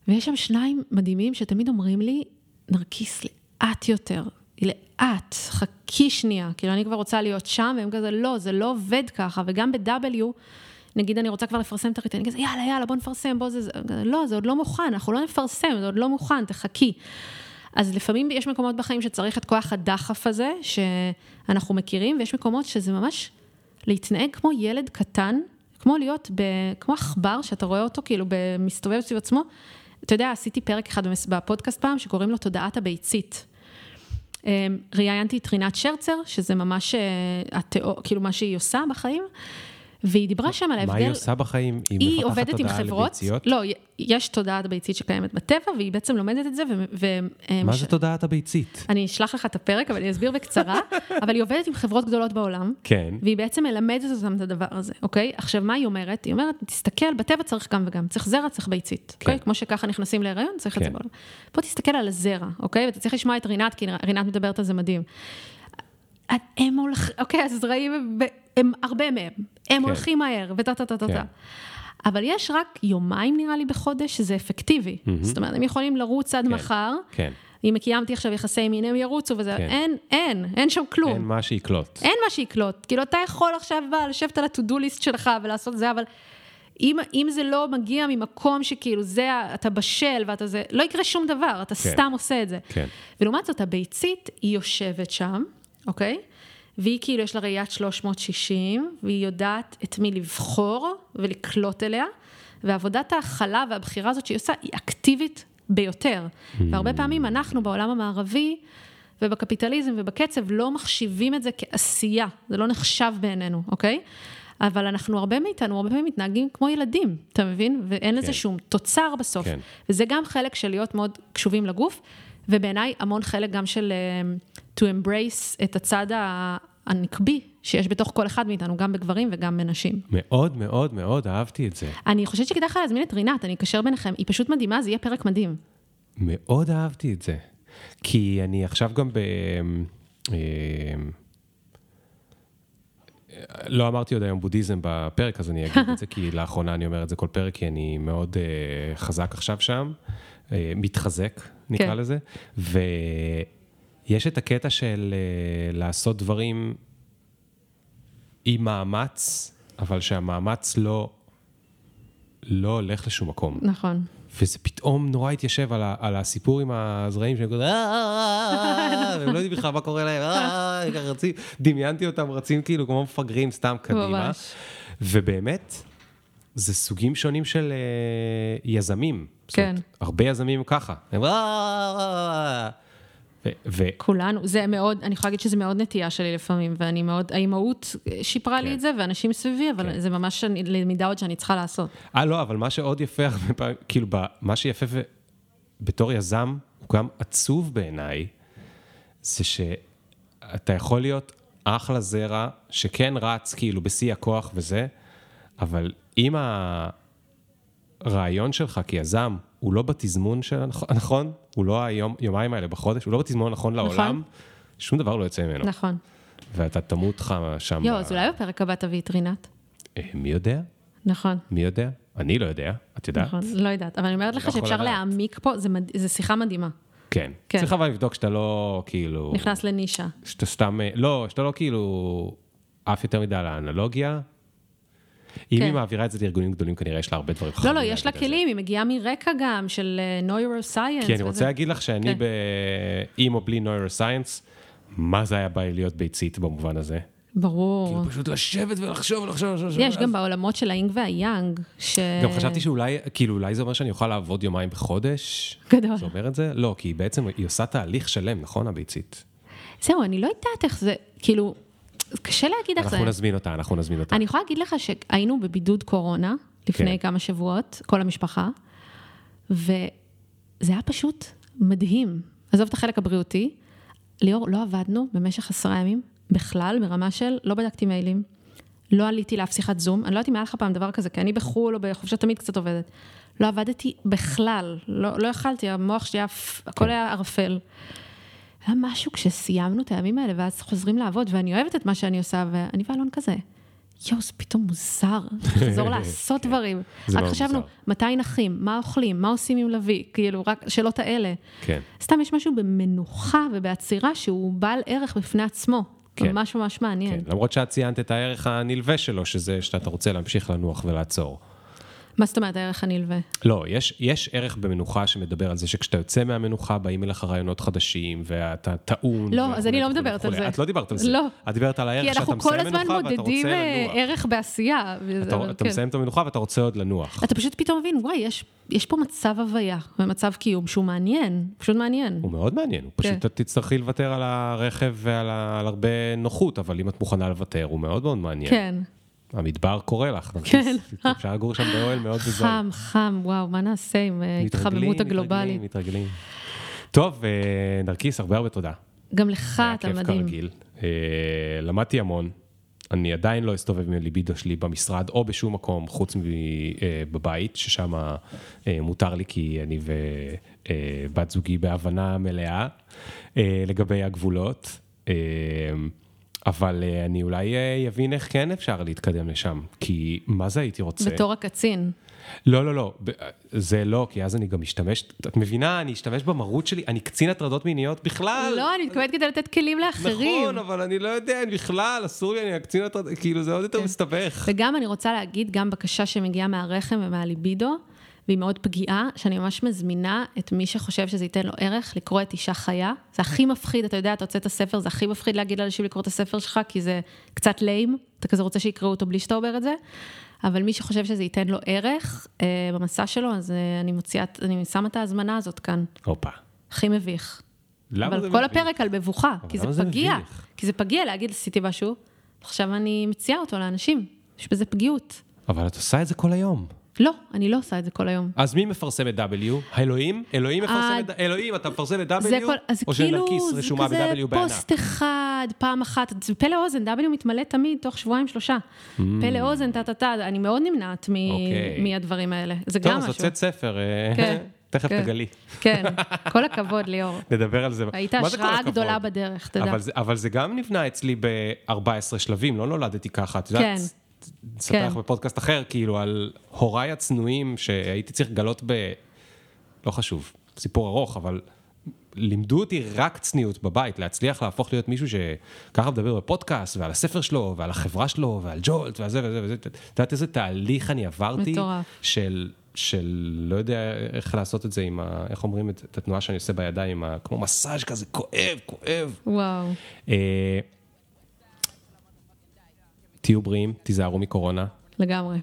ויש שם שניים מדהימים שתמיד אומרים לי, נרקיס, לאט יותר, לאט, חכי שנייה, כאילו אני כבר רוצה להיות שם, והם כזה, לא, זה לא עובד ככה, וגם ב-W, נגיד אני רוצה כבר לפרסם את הריטן, אני כזה, יאללה, יאללה, בוא נפרסם, בוא זה, זה, לא, זה עוד לא מוכן, אנחנו לא נפרסם, זה עוד לא מוכן, תחכי. אז לפעמים יש מקומות בחיים שצריך את כוח הדחף הזה, שאנחנו מכירים, ויש מקומות שזה ממש להתנהג כמו ילד קטן, כמו להיות, ב, כמו עכבר, שאתה רואה אותו כאילו מסתובב סביב עצמו. אתה יודע, עשיתי פרק אחד בפודקאסט פעם, שקוראים לו תודעת הביצית. אמ, ראיינתי את רינת שרצר, שזה ממש אה, התיאור, כאילו מה שהיא עושה בחיים, והיא דיברה שם על ההבדל... מה היא עושה בחיים? היא היא עובדת עם חברות, לביציות? לא, יש תודעת ביצית שקיימת בטבע, והיא בעצם לומדת את זה, ו... ו מה זה תודעת הביצית? אני אשלח לך את הפרק, אבל אני אסביר בקצרה, [laughs] אבל היא עובדת עם חברות גדולות בעולם, כן. והיא בעצם מלמדת אותם את הדבר הזה, אוקיי? עכשיו, מה היא אומרת? היא אומרת, תסתכל, בטבע צריך גם וגם, צריך זרע, צריך ביצית, כן. אוקיי? כמו שככה נכנסים להיריון, צריך את זה כן. בעולם. בוא תסתכל על הזרע, אוקיי? ואתה צריך לשמוע את רינת, כי רינת מדברת על זה מדהים. הם הולכים, אוקיי, הזרעים הם, הם הרבה מהם, הם כן. הולכים מהר, וטה טה טה טה כן. טה. אבל יש רק יומיים נראה לי בחודש שזה אפקטיבי. זאת אומרת, הם יכולים לרוץ עד כן. מחר, כן. אם קיימתי עכשיו יחסי מין, הם ירוצו וזה, כן. אין, אין, אין שם כלום. אין מה שיקלוט. אין מה שיקלוט. כאילו, אתה יכול עכשיו בא, לשבת על ה-to-do list שלך ולעשות זה, אבל אם, אם זה לא מגיע ממקום שכאילו זה, אתה בשל ואתה זה, לא יקרה שום דבר, אתה כן. סתם עושה את זה. כן. ולעומת זאת, הביצית, היא יושבת שם, אוקיי? והיא כאילו, יש לה ראיית 360, והיא יודעת את מי לבחור ולקלוט אליה, ועבודת ההכלה והבחירה הזאת שהיא עושה, היא אקטיבית ביותר. והרבה פעמים אנחנו בעולם המערבי, ובקפיטליזם ובקצב לא מחשיבים את זה כעשייה, זה לא נחשב בעינינו, אוקיי? אבל אנחנו, הרבה מאיתנו, הרבה פעמים מתנהגים כמו ילדים, אתה מבין? ואין לזה כן. שום תוצר בסוף. כן. וזה גם חלק של להיות מאוד קשובים לגוף, ובעיניי המון חלק גם של um, to embrace את הצד הנקבי שיש בתוך כל אחד מאיתנו, גם בגברים וגם בנשים. מאוד מאוד מאוד אהבתי את זה. אני חושבת שכדאי לך להזמין את רינת, אני אקשר ביניכם, היא פשוט מדהימה, זה יהיה פרק מדהים. מאוד אהבתי את זה. כי אני עכשיו גם ב... אה, לא אמרתי עוד היום בודהיזם בפרק, אז אני אגיד את זה, כי [laughs] לאחרונה אני אומר את זה כל פרק, כי אני מאוד uh, חזק עכשיו שם, uh, מתחזק, נקרא כן. לזה, ויש את הקטע של uh, לעשות דברים עם מאמץ, אבל שהמאמץ לא, לא הולך לשום מקום. נכון. וזה פתאום נורא התיישב על, ה, על הסיפור עם הזרעים שהם כזה, "אה, אה, אה", [laughs] והם לא יודעים בכלל מה קורה להם, "אה", רצים, דמיינתי אותם רצים כאילו כמו מפגרים סתם קדימה. ובאמת, זה סוגים שונים של אה, יזמים. כן. הרבה יזמים ככה. הם "אה, אה, אה", ו- כולנו, זה מאוד, אני יכולה להגיד שזה מאוד נטייה שלי לפעמים, ואני מאוד, האימהות שיפרה לי כן. את זה, ואנשים סביבי, אבל כן. זה ממש אני- למידה עוד שאני צריכה לעשות. אה, לא, אבל מה שעוד יפה [laughs] כאילו, מה שיפה ו- בתור יזם, הוא גם עצוב בעיניי, זה שאתה יכול להיות אחלה זרע, שכן רץ כאילו בשיא הכוח וזה, אבל אם הרעיון שלך כיזם הוא לא בתזמון של הנכון, נכון? הוא לא היום, יומיים האלה בחודש, הוא לא בתזמון הנכון לעולם, שום דבר לא יוצא ממנו. נכון. ואתה תמות לך שם. יואו, ב- אז אולי בפרק הבא תביא את רינת. אה, מי יודע? נכון. מי יודע? אני לא יודע, את יודעת? נכון, לא יודעת, אבל אני אומרת לך לא שאפשר לדעת. להעמיק פה, זה מד- זה שיחה מדהימה. כן. כן. צריך אבל לבדוק שאתה לא כאילו... נכנס לנישה. שאתה סתם... אה, לא, שאתה לא כאילו עף יותר מדי על האנלוגיה. אם כן. היא מעבירה את זה לארגונים גדולים, כנראה יש לה הרבה דברים לא, חכמים לא, יש לה. כלים, היא מגיעה מרקע גם של נוירוסייאנס. כי אני רוצה להגיד לך שאני כן. עם או בלי נוירוסייאנס, מה זה היה בא להיות ביצית במובן הזה? ברור. כאילו פשוט לשבת ולחשוב ולחשוב ולחשוב. יש גם בעולמות של האינג והיאנג, ש... גם חשבתי שאולי, כאילו, אולי זה אומר שאני אוכל לעבוד יומיים בחודש. גדול. זה אומר את זה? לא, כי בעצם היא עושה תהליך שלם, נכון, הביצית? זהו, אני לא יודעת איך זה, כאילו, קשה להגיד איך זה. אנחנו נזמין אותה, אנחנו נזמין אותה. אני יכולה להגיד לך שהיינו בבידוד קורונה לפני כן. כמה שבועות, כל המשפחה, וזה היה פשוט מדהים. עזוב את החלק הבריאותי, ליאור, לא עבדנו במשך עשרה ימים בכלל, ברמה של לא בדקתי מיילים, לא עליתי לאף שיחת זום, אני לא יודעת אם היה לך פעם דבר כזה, כי אני בחו"ל או בחופשה תמיד קצת עובדת. לא עבדתי בכלל, לא, לא יכלתי, המוח שלי היה, הכל היה ערפל. היה משהו כשסיימנו את הימים האלה, ואז חוזרים לעבוד, ואני אוהבת את מה שאני עושה, ואני ואלון כזה, יואו, זה פתאום מוזר, לחזור [laughs] לעשות דברים. זה רק חשבנו. מתי נחים, מה אוכלים, מה עושים עם לביא, כאילו, רק השאלות האלה. כן. סתם יש משהו במנוחה ובעצירה שהוא בעל ערך בפני עצמו. כן. ממש ממש מעניין. כן, למרות שאת ציינת את הערך הנלווה שלו, שזה שאתה רוצה להמשיך לנוח ולעצור. מה זאת אומרת הערך הנלווה? לא, יש, יש ערך במנוחה שמדבר על זה שכשאתה יוצא מהמנוחה באים אליך רעיונות חדשים, ואתה טעון. לא, אז אני לא וכולי מדברת על. זה. את לא דיברת על זה. לא. את דיברת על הערך כי שאתה אנחנו מסיים כל הזמן מנוחה ואתה מודדים רוצה אה, לנוח. ערך בעשייה. אתה, אבל אתה כן. מסיים את המנוחה ואתה רוצה עוד לנוח. אתה פשוט פתאום מבין, וואי, יש, יש פה מצב הוויה ומצב קיום שהוא מעניין, פשוט מעניין. הוא מאוד מעניין, הוא פשוט כן. תצטרכי לוותר על הרכב ועל על הרבה נוחות, אבל אם את מוכנה לוותר, הוא מאוד מאוד מעניין. כן. המדבר קורא לך, כן. אפשר לגור שם באוהל מאוד בזול. חם, חם, וואו, מה נעשה עם אה, ההתחממות מתרגלים, הגלובלית? מתרגלים, מתרגלים. טוב, אה, נרקיס, הרבה הרבה תודה. גם לך, היה אתה כיף מדהים. כרגיל. אה, למדתי המון. אני עדיין לא אסתובב עם הליבידו שלי במשרד או בשום מקום חוץ מבבית, ששם אה, מותר לי כי אני ובת זוגי בהבנה מלאה אה, לגבי הגבולות. אה, אבל אה, אני אולי אה, אבין איך כן אפשר להתקדם לשם, כי מה זה הייתי רוצה? בתור הקצין. לא, לא, לא, ב- זה לא, כי אז אני גם משתמש, את מבינה, אני אשתמש במרות שלי, אני קצין הטרדות מיניות בכלל. לא, אני מתכוונת כדי לתת כלים לאחרים. נכון, אבל אני לא יודע, אני בכלל, אסור לי, אני הקצין הטרדות, כאילו זה עוד יותר. מסתבך. וגם אני רוצה להגיד, גם בקשה שמגיעה מהרחם ומהליבידו, והיא מאוד פגיעה, שאני ממש מזמינה את מי שחושב שזה ייתן לו ערך, לקרוא את אישה חיה. זה הכי מפחיד, אתה יודע, אתה הוצאת הספר, זה הכי מפחיד להגיד לאנשים לקרוא את הספר שלך, כי זה קצת ליים, אתה כזה רוצה שיקראו אותו בלי שאתה אומר את זה. אבל מי שחושב שזה ייתן לו ערך אה, במסע שלו, אז אה, אני מוציאה, אני שמה את ההזמנה הזאת כאן. הופה. הכי מביך. למה זה אבל כל מביך? הפרק על מבוכה, כי זה זה פגיע. מביך? כי זה פגיע להגיד, עשיתי משהו, עכשיו אני מציעה אותו לאנשים. יש בזה פגיעות. אבל את עושה את זה כל היום. לא, אני לא עושה את זה כל היום. אז מי מפרסם את W? האלוהים? אלוהים מפרסם אה, את... אלוהים, אתה מפרסם את זה W? כל, אז או כאילו, שנרקיס זה רשומה כזה ב-W בענק? פוסט אחד, פעם אחת, זה פלא אוזן, W מתמלא תמיד, תוך שבועיים שלושה. פלא אוזן, טה-טה-טה, אני מאוד נמנעת Mm. אוקיי. מהדברים האלה. זה טוב, גם אז משהו. הוצאת ספר. אה, כן. [laughs] תכף כן. תגלי. כן, כל הכבוד, ליאור. [laughs] נדבר על זה. היית זה השראה? גדולה בדרך, תדע. אבל זה, אבל זה גם נבנה אצלי ב-14 שלבים, לא נולדתי ככה. את כן. נספר לך כן. בפודקאסט אחר, כאילו, על הוריי הצנועים שהייתי צריך לגלות ב... לא חשוב, סיפור ארוך, אבל לימדו אותי רק צניעות בבית, להצליח להפוך להיות מישהו שככה מדבר בפודקאסט, ועל הספר שלו, ועל החברה שלו, ועל ג'ולט, וזה וזה וזה. את יודעת איזה תהליך אני עברתי? מטורף. של, של לא יודע איך לעשות את זה עם ה... איך אומרים את, את התנועה שאני עושה בידיים, ה, כמו מסאז' כזה, כואב, כואב. וואו. אה, תהיו בריאים, תיזהרו מקורונה, לגמרי.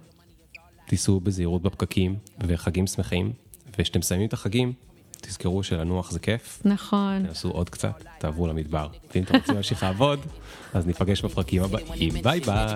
תיסעו בזהירות בפקקים, וחגים שמחים, וכשאתם מסיימים את החגים, תזכרו שלנוח זה כיף, נכון. תנסו עוד קצת, תעברו למדבר. ואם אתם רוצים להמשיך לעבוד, אז ניפגש בפרקים הבאים, ביי ביי.